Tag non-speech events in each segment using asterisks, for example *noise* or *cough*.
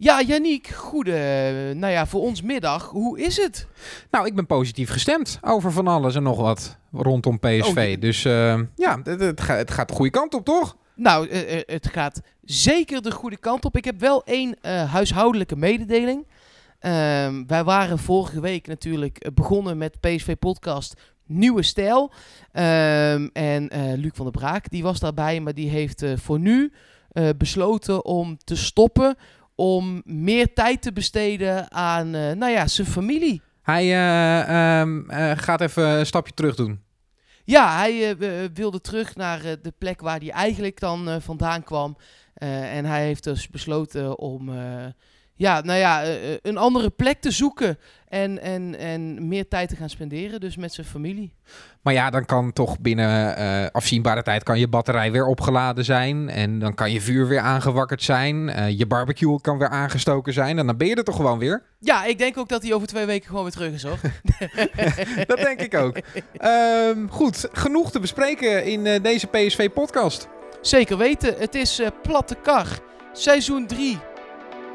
Ja, Janiek, goede, nou ja, voor ons middag. Hoe is het? Nou, ik ben positief gestemd over van alles en nog wat rondom PSV. Oh, dus uh, ja, het, het, gaat, het gaat de goede kant op, toch? Nou, uh, het gaat zeker de goede kant op. Ik heb wel één uh, huishoudelijke mededeling. Ehm, wij waren vorige week natuurlijk begonnen met PSV Podcast Nieuwe Stijl. Um, en Luc van der Braak, die was daarbij, maar die heeft voor nu besloten om te stoppen om meer tijd te besteden aan uh, nou ja, zijn familie. Hij uh, um, uh, gaat even een stapje terug doen. Ja, hij wilde terug naar de plek waar hij eigenlijk dan vandaan kwam. en hij heeft dus besloten om ja, nou ja, een andere plek te zoeken en, en, en meer tijd te gaan spenderen, dus met zijn familie. Maar ja, dan kan toch binnen uh, afzienbare tijd kan je batterij weer opgeladen zijn. En dan kan je vuur weer aangewakkerd zijn. Uh, je barbecue kan weer aangestoken zijn. En dan ben je er toch gewoon weer? Ja, ik denk ook dat hij over twee weken gewoon weer terug is, hoor. *laughs* dat denk ik ook. Um, goed, genoeg te bespreken in uh, deze PSV-podcast. Zeker weten. Het is Platte Kar, seizoen 3,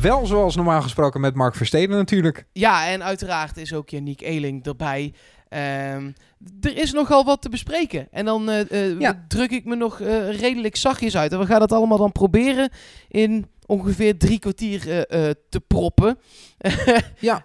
Wel zoals normaal gesproken met Mark Versteden natuurlijk. Ja, en uiteraard is ook Yannick Eling erbij. Um, er is nogal wat te bespreken. En dan uh, uh, ja. druk ik me nog uh, redelijk zachtjes uit. En we gaan dat allemaal dan proberen in ongeveer drie kwartier te proppen. *laughs* ja,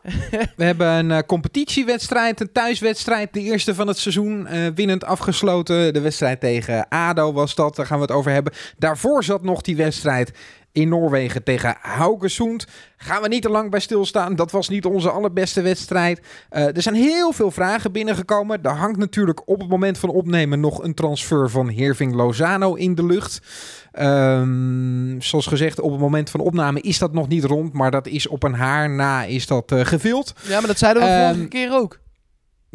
we hebben een competitiewedstrijd, een thuiswedstrijd. De eerste van het seizoen, winnend afgesloten. De wedstrijd tegen ADO was dat, daar gaan we het over hebben. Daarvoor zat nog die wedstrijd in Noorwegen tegen Haugesund. Gaan we niet te lang bij stilstaan. Dat was niet onze allerbeste wedstrijd. Uh, er zijn heel veel vragen binnengekomen. Er hangt natuurlijk op het moment van opnemen nog een transfer van Herving Lozano in de lucht. Um, zoals gezegd, op het moment van opname is dat nog niet rond. Maar dat is op een haar na is dat uh, gevild. Ja, maar dat zeiden we um, vorige keer ook.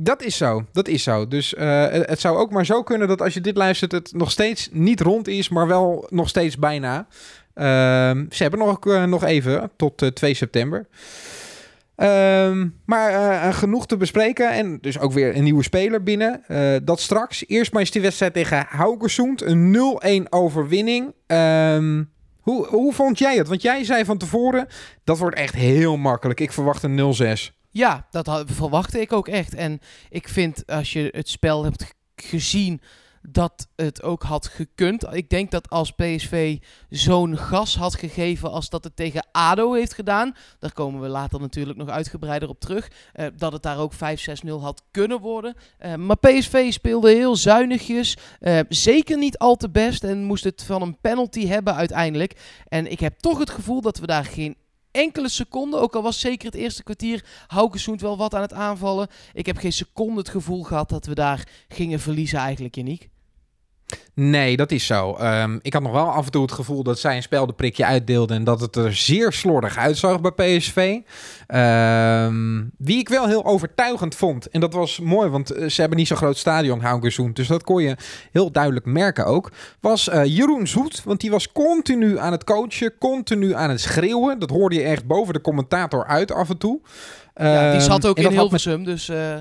Dat is zo, dat is zo. Dus uh, het zou ook maar zo kunnen dat als je dit luistert, het nog steeds niet rond is, maar wel nog steeds bijna. Um, ze hebben nog, uh, nog even tot uh, 2 september. Um, maar uh, genoeg te bespreken. En dus ook weer een nieuwe speler binnen. Dat straks. Eerst maar eens die wedstrijd tegen Haugesund. Een 0-1 overwinning. Um, hoe, hoe vond jij het? Want jij zei van tevoren, dat wordt echt heel makkelijk. Ik verwacht een 0-6. Ja, dat verwachtte ik ook echt. En ik vind als je het spel hebt gezien dat het ook had gekund. Ik denk dat als PSV zo'n gas had gegeven als dat het tegen ADO heeft gedaan, daar komen we later natuurlijk nog uitgebreider op terug, uh, dat het daar ook 5-6-0 had kunnen worden. Uh, maar PSV speelde heel zuinigjes, uh, zeker niet al te best en moest het van een penalty hebben uiteindelijk. En ik heb toch het gevoel dat we daar geen enkele seconde, ook al was zeker het eerste kwartier Haukesoend wel wat aan het aanvallen. Ik heb geen seconde het gevoel gehad dat we daar gingen verliezen eigenlijk, Janiek. Nee, dat is zo. Um, ik had nog wel af en toe het gevoel dat zij een spel de prikje uitdeelde en dat het er zeer slordig uitzag bij PSV. Um, wie ik wel heel overtuigend vond, en dat was mooi, want eh, ze hebben niet zo'n groot stadion, Haugesund, dus dat kon je heel duidelijk merken ook, was uh, Jeroen Zoet, want die was continu aan het coachen, continu aan het schreeuwen. Dat hoorde je echt boven de commentator uit af en toe. Ja, die zat ook um, in Hilversum, met... dus... Uh...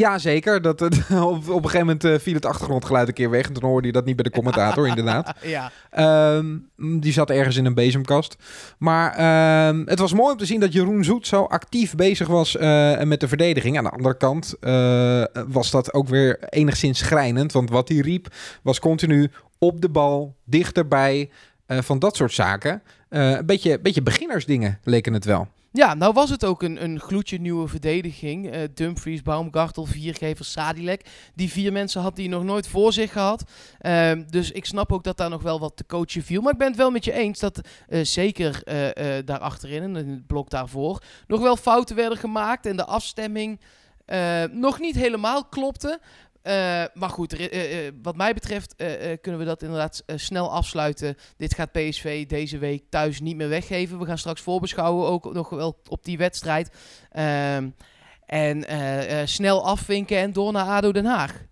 Ja, zeker. Dat, *laughs* op, op een gegeven moment uh, viel het achtergrondgeluid een keer weg. En toen hoorde je dat niet bij de commentator, inderdaad. *laughs* ja. Um, die zat ergens in een bezemkast. Maar um, het was mooi om te zien dat Jeroen Zoet zo actief bezig was uh, met de verdediging. Aan de andere kant uh, was dat ook weer enigszins schrijnend. Want wat hij riep was continu op de bal, dichterbij, van dat soort zaken. een beetje, beetje beginnersdingen leken het wel. Ja, nou was het ook een, een gloedje nieuwe verdediging. Uh, Dumfries, Baumgartel, Viergever, Sadilek. Die vier mensen had hij nog nooit voor zich gehad. Uh, dus ik snap ook dat daar nog wel wat te coachen viel. Maar ik ben het wel met je eens dat uh, zeker daar achterin en in het blok daarvoor nog wel fouten werden gemaakt. En de afstemming nog niet helemaal klopte. Eh, maar goed, eh, eh, wat mij betreft kunnen we dat inderdaad snel afsluiten. Dit gaat PSV deze week thuis niet meer weggeven. We gaan straks voorbeschouwen ook nog wel op die wedstrijd. Ehm, en snel afvinken en door naar ADO Den Haag.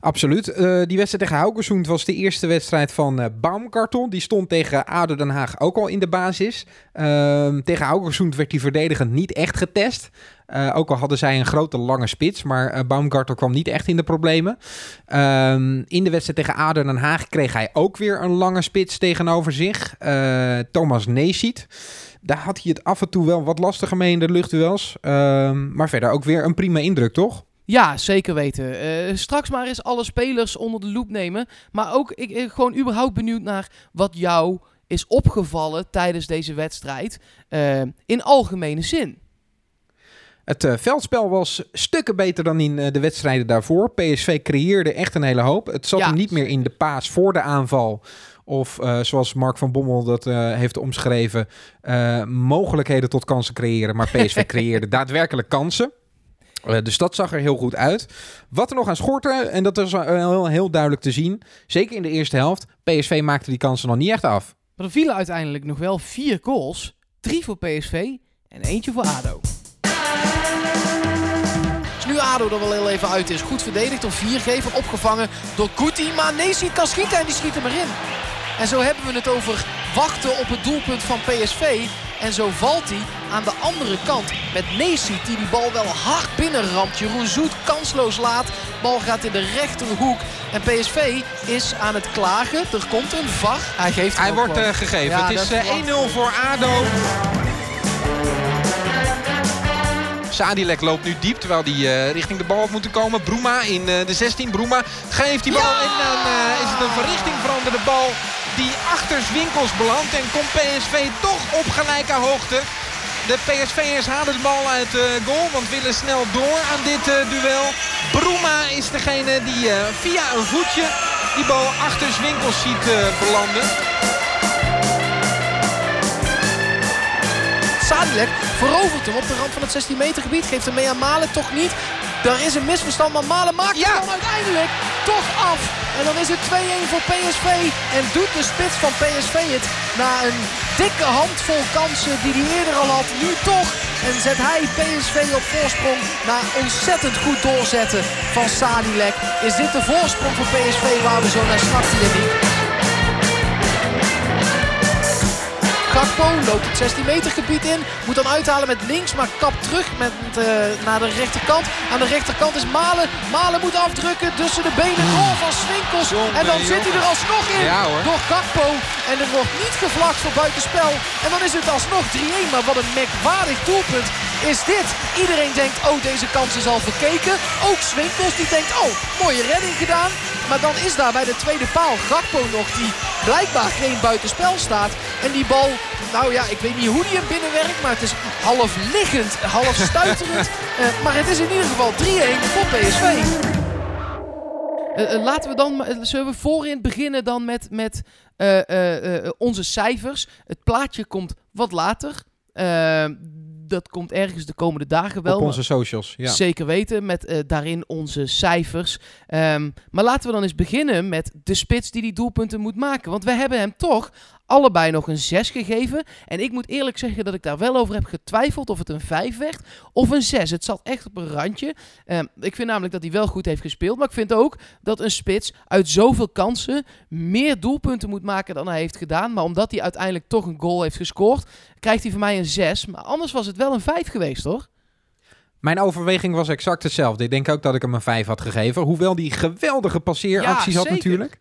Absoluut. Die wedstrijd tegen Haugesund was de eerste wedstrijd van eh Baumgartel. Die stond tegen ADO Den Haag ook al in de basis. Ehm, tegen Haugesund werd die verdedigend niet echt getest. Eh, ook al hadden zij een grote lange spits, maar eh, Baumgartel kwam niet echt in de problemen. Ehm, in de wedstrijd tegen ADO Den Haag kreeg hij ook weer een lange spits tegenover zich. Eh, Thomas Neesiet. Daar had hij het af en toe wel wat lastiger mee in de luchtduels. Ehm, maar verder ook weer een prima indruk, toch? Ja, zeker weten. Straks maar eens alle spelers onder de loep nemen. Maar ook ik, ik gewoon überhaupt benieuwd naar wat jou is opgevallen tijdens deze wedstrijd. eh, in algemene zin. Het eh, veldspel was stukken beter dan in eh, de wedstrijden daarvoor. PSV creëerde echt een hele hoop. Het zat Ja, hem niet meer in de paas voor de aanval. Of eh, zoals Mark van Bommel dat heeft omschreven, mogelijkheden tot kansen creëren. Maar PSV *laughs* creëerde daadwerkelijk kansen. Dus dat zag er heel goed uit. Wat er nog aan schortte, en dat is wel heel, heel duidelijk te zien, zeker in de eerste helft, PSV maakte die kansen nog niet echt af. Maar er vielen uiteindelijk nog wel vier goals. Drie voor PSV en eentje voor ADO. Nu ADO er wel heel even uit is. Goed verdedigd door Viergever. Opgevangen door Kuti. Maar Neesiet kan schieten en die schiet hem erin. En zo hebben we het over wachten op het doelpunt van PSV. En zo valt hij aan de andere kant met Neesiet die die bal wel hard binnenramt. Jeroen Zoet kansloos laat. Bal gaat in de rechterhoek. En PSV is aan het klagen. Er komt een VAR. Hij geeft Hij wordt eh, gegeven. Ja, het is eh, verwacht 1-0 voor ADO. Sadilek loopt nu diep terwijl hij eh, richting de bal had moeten komen. Broema in eh, de 16. Broema geeft die bal Ja! en dan eh, is het een verrichting veranderde bal die achter Winkels belandt. En komt PSV toch op gelijke hoogte. De PSV'ers halen de bal uit de goal, want willen snel door aan dit duel. Broema is degene die via een voetje die bal achter Winkels ziet belanden. Sadilek verovert hem op de rand van het 16 meter gebied. Geeft hem mee aan Malen, toch niet. Er is een misverstand, maar Malen maakt Ja. hem dan uiteindelijk toch af. En dan is het 2-1 voor PSV. En doet de spits van PSV het na een dikke handvol kansen die hij eerder al had. Nu toch. En zet hij PSV op voorsprong na ontzettend goed doorzetten van Sadilek. Is dit de voorsprong voor PSV waar we zo naar snakten, Jenny? Gakpo loopt het 16 meter gebied in. Moet dan uithalen met links, maar kapt terug met, eh, naar de rechterkant. Aan de rechterkant is Malen. Malen moet afdrukken tussen de benen. Goal van Swinkels. En dan zit hij er alsnog in Ja, door Gakpo. En er wordt niet gevlagd voor buitenspel. En dan is het alsnog 3-1. Maar wat een merkwaardig doelpunt is dit. Iedereen denkt, oh deze kans is al verkeken. Ook Swinkels die denkt, oh mooie redding gedaan. Maar dan is daar bij de tweede paal Gakpo nog die blijkbaar geen buitenspel staat. En die bal, nou ja, ik weet niet hoe die hem binnenwerkt. Maar het is half liggend, half stuiterend. *laughs* Eh, maar het is in ieder geval 3-1 voor PSV. Eh, eh, laten we dan, zullen we voorin beginnen dan met, met onze cijfers. Het plaatje komt wat later. Eh, dat komt ergens de komende dagen wel. Op onze socials, ja. Zeker weten, met eh, daarin onze cijfers. Ehm, maar laten we dan eens beginnen met de spits die die doelpunten moet maken. Want we hebben hem toch allebei nog een 6 gegeven. En ik moet eerlijk zeggen dat ik daar wel over heb getwijfeld of het een 5 werd of een 6. Het zat echt op een randje. Ehm, ik vind namelijk dat hij wel goed heeft gespeeld. Maar ik vind ook dat een spits uit zoveel kansen meer doelpunten moet maken dan hij heeft gedaan. Maar omdat hij uiteindelijk toch een goal heeft gescoord, krijgt hij van mij een 6. Maar anders was het wel een 5 geweest hoor. Mijn overweging was exact hetzelfde. Ik denk ook dat ik hem een 5 had gegeven. Hoewel die geweldige passeeracties Ja, had natuurlijk.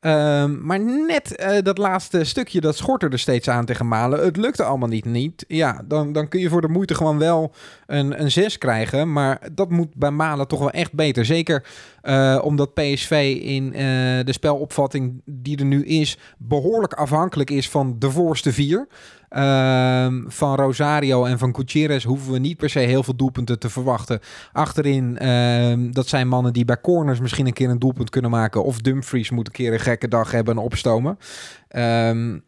Ehm, maar net eh, dat laatste stukje, dat schort er steeds aan tegen Malen. Het lukte allemaal niet. niet. Ja, dan, dan kun je voor de moeite gewoon wel een, een 6 krijgen. Maar dat moet bij Malen toch wel echt beter. Zeker eh, omdat PSV in eh, de spelopvatting die er nu is... behoorlijk afhankelijk is van de voorste vier. Ehm, van Rosario en van Gutierrez hoeven we niet per se heel veel doelpunten te verwachten. Achterin, ehm, dat zijn mannen die bij corners misschien een keer een doelpunt kunnen maken. Of Dumfries moet een keer een gekke dag hebben en opstomen. Ehm,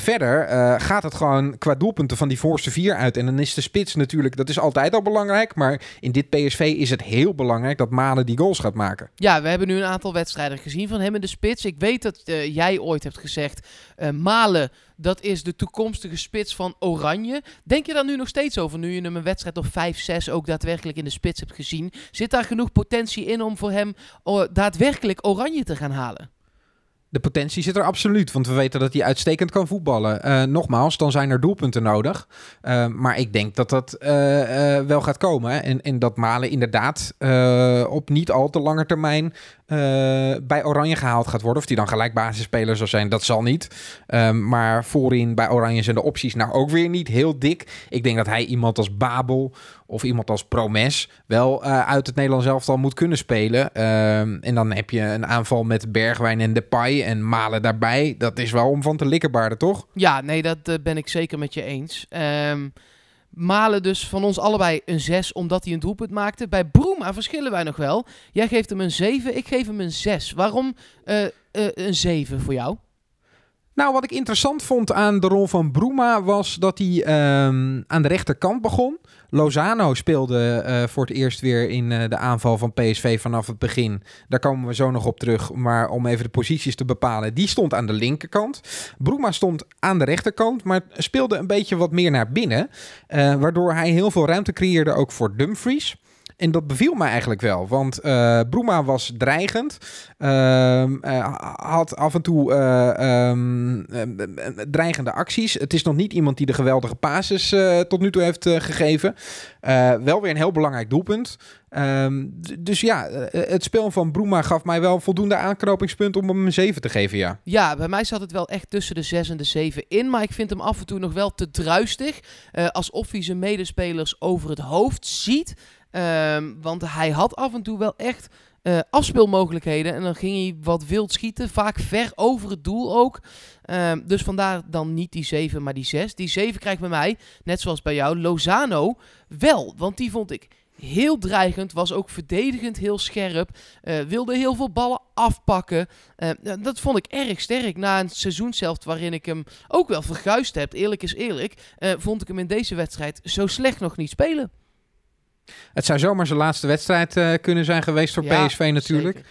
verder eh, gaat het gewoon qua doelpunten van die voorste vier uit. En dan is de spits natuurlijk, dat is altijd al belangrijk. Maar in dit PSV is het heel belangrijk dat Malen die goals gaat maken. Ja, we hebben nu een aantal wedstrijden gezien van hem in de spits. Ik weet dat eh, jij ooit hebt gezegd, uh, Malen, dat is de toekomstige spits van Oranje. Denk je daar nu nog steeds over, nu je hem een wedstrijd of 5, 6 ook daadwerkelijk in de spits hebt gezien? Zit daar genoeg potentie in om voor hem daadwerkelijk Oranje te gaan halen? De potentie zit er absoluut, want we weten dat hij uitstekend kan voetballen. Uh, nogmaals, dan zijn er doelpunten nodig. Uh, maar ik denk dat dat uh, wel gaat komen. En, en dat Malen inderdaad op niet al te lange termijn bij Oranje gehaald gaat worden. Of die dan gelijk basisspeler zal zijn, dat zal niet. Ehm, maar voorin bij Oranje zijn de opties nou ook weer niet heel dik. Ik denk dat hij iemand als Babel of iemand als Promes wel uh, uit het Nederlands elftal moet kunnen spelen. Um, en dan heb je een aanval met Bergwijn en Depay en Malen daarbij. Dat is wel om van te likkerbaarden, toch? Ja, nee, dat uh, ben ik zeker met je eens. Um, Malen dus van ons allebei een 6, omdat hij een doelpunt maakte. Bij Broema verschillen wij nog wel. Jij geeft hem een 7, ik geef hem een 6. Waarom uh, een 7 voor jou? Nou, wat ik interessant vond aan de rol van Bruma was dat hij um, aan de rechterkant begon. Lozano speelde uh, voor het eerst weer in uh, de aanval van PSV vanaf het begin. Daar komen we zo nog op terug. Maar om even de posities te bepalen, die stond aan de linkerkant. Bruma stond aan de rechterkant, maar speelde een beetje wat meer naar binnen. Uh, waardoor hij heel veel ruimte creëerde ook voor Dumfries. En dat beviel mij eigenlijk wel, want uh, was dreigend. Uh, uh, had af en toe um, dreigende acties. Het is nog niet iemand die de geweldige pases tot nu toe heeft gegeven. wel weer een heel belangrijk doelpunt. Dus ja, het spel van Bruma gaf mij wel voldoende aanknopingspunt om hem een 7 te geven, ja. Ja, bij mij zat het wel echt tussen de 6 en de 7 in. Maar ik vind hem af en toe nog wel te druistig. alsof hij zijn medespelers over het hoofd ziet. Um, want hij had af en toe wel echt uh, afspeelmogelijkheden. En dan ging hij wat wild schieten. Vaak ver over het doel ook. Um, dus vandaar dan niet die 7, maar die 6. Die 7 krijgt bij mij, net zoals bij jou, Lozano wel. Want die vond ik heel dreigend. Was ook verdedigend heel scherp. Uh, wilde heel veel ballen afpakken. Uh, dat vond ik erg sterk. Na een seizoen zelf waarin ik hem ook wel verguisd heb. Eerlijk is eerlijk. Uh, vond ik hem in deze wedstrijd zo slecht nog niet spelen. Het zou zomaar zijn laatste wedstrijd uh, kunnen zijn geweest voor ja, PSV natuurlijk.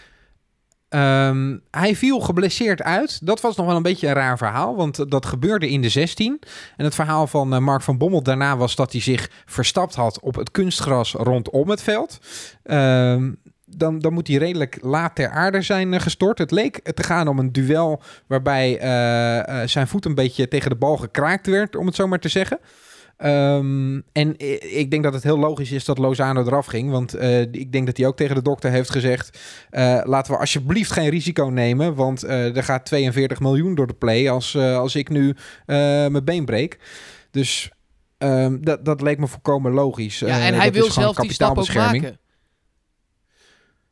Um, hij viel geblesseerd uit. Dat was nog wel een beetje een raar verhaal, want dat gebeurde in de 16. En het verhaal van uh, Mark van Bommel daarna was dat hij zich verstapt had op het kunstgras rondom het veld. Um, dan, dan moet hij redelijk laat ter aarde zijn uh, gestort. Het leek te gaan om een duel waarbij uh, zijn voet een beetje tegen de bal gekraakt werd, om het zo maar te zeggen. Um, en ik denk dat het heel logisch is dat Lozano eraf ging. Want uh, ik denk dat hij ook tegen de dokter heeft gezegd... Uh, laten we alsjeblieft geen risico nemen. Want uh, er gaat 42 miljoen door de play als, als ik nu mijn been breek. Dus um, dat, dat leek me volkomen logisch. Ja, en hij wil zelf die stap ook maken.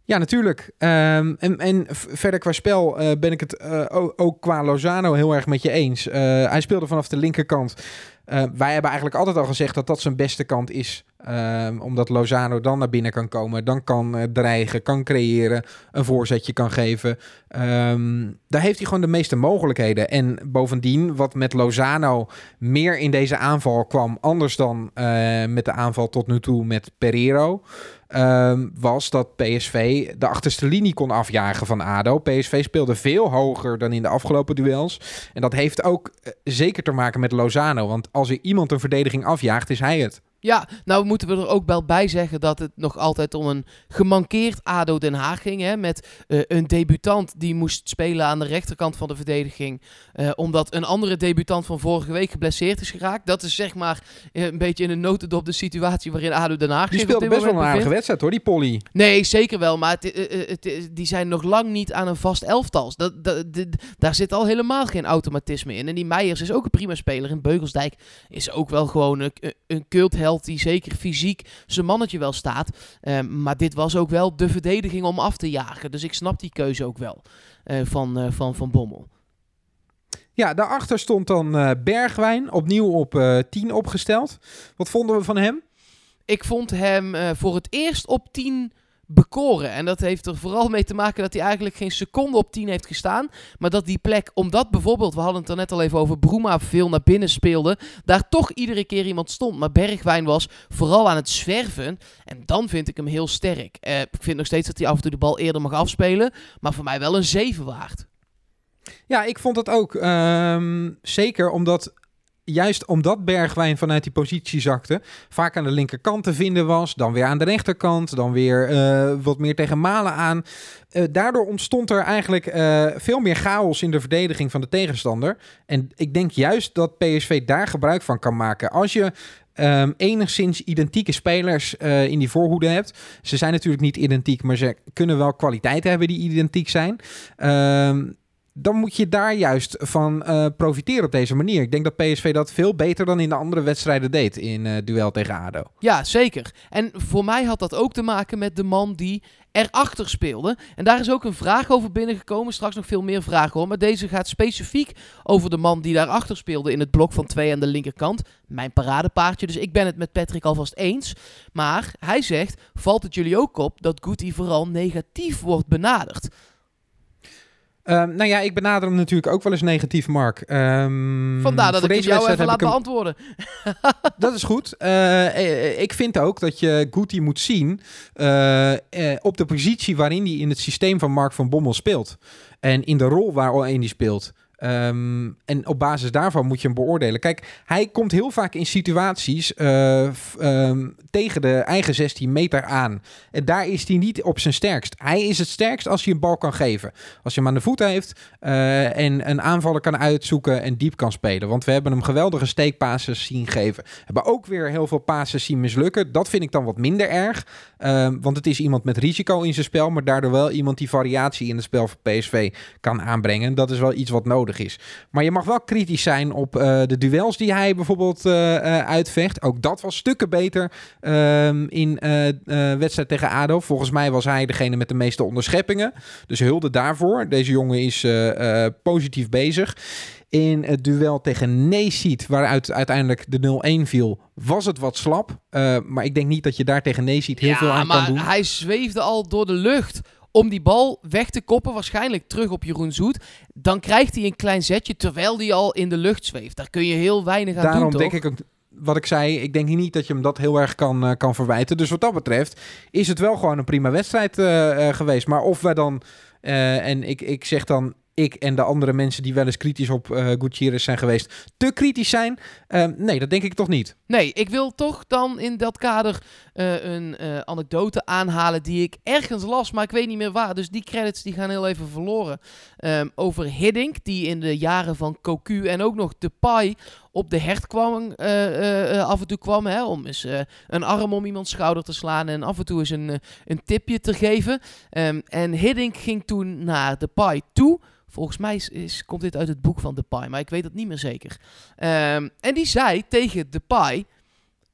Ja, natuurlijk. Um, en, en verder qua spel uh, ben ik het uh, ook, ook, qua Lozano heel erg met je eens. Uh, hij speelde vanaf de linkerkant. Wij hebben eigenlijk altijd al gezegd dat dat zijn beste kant is. Um, omdat Lozano dan naar binnen kan komen, dan kan dreigen, kan creëren, een voorzetje kan geven. Um, daar heeft hij gewoon de meeste mogelijkheden. En bovendien, wat met Lozano meer in deze aanval kwam, anders dan met de aanval tot nu toe met Pereiro. Um, was dat PSV de achterste linie kon afjagen van ADO. PSV speelde veel hoger dan in de afgelopen duels. En dat heeft ook uh, zeker te maken met Lozano. Want als er iemand een verdediging afjaagt, is hij het. Ja, nou moeten we er ook wel bij zeggen dat het nog altijd om een gemankeerd ADO Den Haag ging. Hè, met uh, een debutant die moest spelen aan de rechterkant van de verdediging. Uh, omdat een andere debutant van vorige week geblesseerd is geraakt. Dat is zeg maar uh, een beetje in een notendop de situatie waarin ADO Den Haag Die speelde best wel een aardige wedstrijd hoor, die Polly. Nee, zeker wel. Maar het, het, die zijn nog lang niet aan een vast elftal. Dat, dat, dat, daar zit al helemaal geen automatisme in. En die Meijers is ook een prima speler. En Beugelsdijk is ook wel gewoon een, een cultheld die zeker fysiek zijn mannetje wel staat. Uh, maar dit was ook wel de verdediging om af te jagen. Dus ik snap die keuze ook wel uh, van, uh, van Van Bommel. Ja, daarachter stond dan Bergwijn, opnieuw op 10 opgesteld. Wat vonden we van hem? Ik vond hem voor het eerst op 10 bekoren. En dat heeft er vooral mee te maken dat hij eigenlijk geen seconde op 10 heeft gestaan. Maar dat die plek, omdat bijvoorbeeld, we hadden het er net al even over, Broema veel naar binnen speelde, daar toch iedere keer iemand stond. Maar Bergwijn was vooral aan het zwerven. En dan vind ik hem heel sterk. Eh, ik vind nog steeds dat hij af en toe de bal eerder mag afspelen. Maar voor mij wel een 7 waard. Ja, ik vond het ook. Ehm, zeker omdat juist omdat Bergwijn vanuit die positie zakte, vaak aan de linkerkant te vinden was, dan weer aan de rechterkant, dan weer eh, wat meer tegen Malen aan. Uh, daardoor ontstond er eigenlijk uh, veel meer chaos in de verdediging van de tegenstander. En ik denk juist dat PSV daar gebruik van kan maken. Als je Um, enigszins identieke spelers in die voorhoede hebt. Ze zijn natuurlijk niet identiek, maar ze kunnen wel kwaliteiten hebben die identiek zijn. Um, dan moet je daar juist van uh, profiteren op deze manier. Ik denk dat PSV dat veel beter dan in de andere wedstrijden deed in uh, duel tegen ADO. Ja, zeker. En voor mij had dat ook te maken met de man die erachter speelde. En daar is ook een vraag over binnengekomen. Straks nog veel meer vragen hoor. Maar deze gaat specifiek over de man die daarachter speelde in het blok van twee aan de linkerkant. Mijn paradepaardje. Dus ik ben het met Patrick alvast eens. Maar hij zegt, valt het jullie ook op dat Guti vooral negatief wordt benaderd? Um, nou ja, ik benader hem natuurlijk ook wel eens negatief, Mark. Um, Vandaar dat ik deze jou even laat beantwoorden. *laughs* dat is goed. Uh, ik vind ook dat je Guti moet zien uh, uh, op de positie waarin hij in het systeem van Mark van Bommel speelt. En in de rol waarin hij speelt. Um, en op basis daarvan moet je hem beoordelen. Kijk, hij komt heel vaak in situaties uh, um, tegen de eigen 16 meter aan. En daar is hij niet op zijn sterkst. Hij is het sterkst als hij een bal kan geven. Als je hem aan de voet heeft uh, en een aanvaller kan uitzoeken en diep kan spelen. Want we hebben hem geweldige steekpasses zien geven. We hebben ook weer heel veel passes zien mislukken. Dat vind ik dan wat minder erg. Uh, want het is iemand met risico in zijn spel. Maar daardoor wel iemand die variatie in het spel van PSV kan aanbrengen. Dat is wel iets wat nodig is. Maar je mag wel kritisch zijn op uh, de duels die hij bijvoorbeeld uh, uh, uitvecht. Ook dat was stukken beter ehm, in wedstrijd tegen ADO. Volgens mij was hij degene met de meeste onderscheppingen. Dus hulde daarvoor. Deze jongen is positief bezig. In het duel tegen Neesiet, waaruit uiteindelijk de 0-1 viel, was het wat slap. maar ik denk niet dat je daar tegen Neesiet heel ja, veel aan kan doen. hij zweefde al door de lucht om die bal weg te koppen, waarschijnlijk terug op Jeroen Zoet. Dan krijgt hij een klein zetje terwijl hij al in de lucht zweeft. Daar kun je heel weinig aan Daarom doen, toch? denk ik ook, wat ik zei, ik denk niet dat je hem dat heel erg kan, uh, kan verwijten. Dus wat dat betreft is het wel gewoon een prima wedstrijd uh, uh, geweest. Maar of wij dan, en ik, ik zeg dan ik en de andere mensen die wel eens kritisch op uh, Gutierrez zijn geweest, te kritisch zijn. Uh, nee, dat denk ik toch niet. Nee, ik wil toch dan in dat kader uh, een anekdote aanhalen die ik ergens las, maar ik weet niet meer waar. Dus die credits die gaan heel even verloren. Um, over Hiddink, die in de jaren van Cocu en ook nog de Pai op de hert kwam, af en toe kwam, hè, om eens een arm om iemands schouder te slaan en af en toe eens een, een tipje te geven. Um, en Hiddink ging toen naar de Pai toe. Volgens mij is, komt dit uit het boek van Depay, maar ik weet het niet meer zeker. Um, en die zei tegen Depay,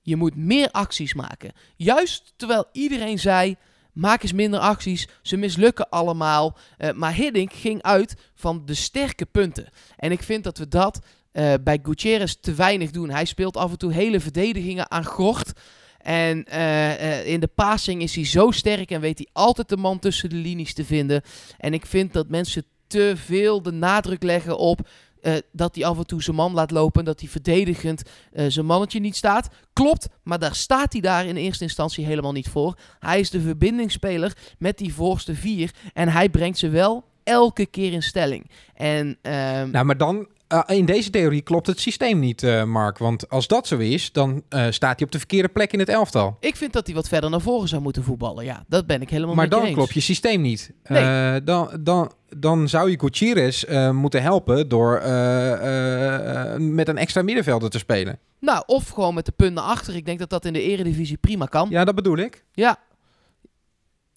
je moet meer acties maken. Juist terwijl iedereen zei, maak eens minder acties, ze mislukken allemaal. Uh, maar Hiddink ging uit van de sterke punten. En ik vind dat we dat uh, bij Gutierrez te weinig doen. Hij speelt af en toe hele verdedigingen aan gort. En uh, in de passing is hij zo sterk en weet hij altijd de man tussen de linies te vinden. En ik vind dat mensen te veel de nadruk leggen op uh, dat hij af en toe zijn man laat lopen. Dat hij verdedigend uh, zijn mannetje niet staat. Klopt, maar daar staat hij daar in eerste instantie helemaal niet voor. Hij is de verbindingsspeler met die voorste vier. En hij brengt ze wel elke keer in stelling. En, uh, nou, maar dan uh, in deze theorie klopt het systeem niet, uh, Mark. Want als dat zo is, dan uh, staat hij op de verkeerde plek in het elftal. Ik vind dat hij wat verder naar voren zou moeten voetballen. Ja, dat ben ik helemaal maar met je dan eens. klopt je systeem niet. Nee. dan, dan, dan zou je Gutierrez moeten helpen door met een extra middenvelder te spelen. Nou, of gewoon met de punten achter. Ik denk dat dat in de eredivisie prima kan. Ja, dat bedoel ik. Ja,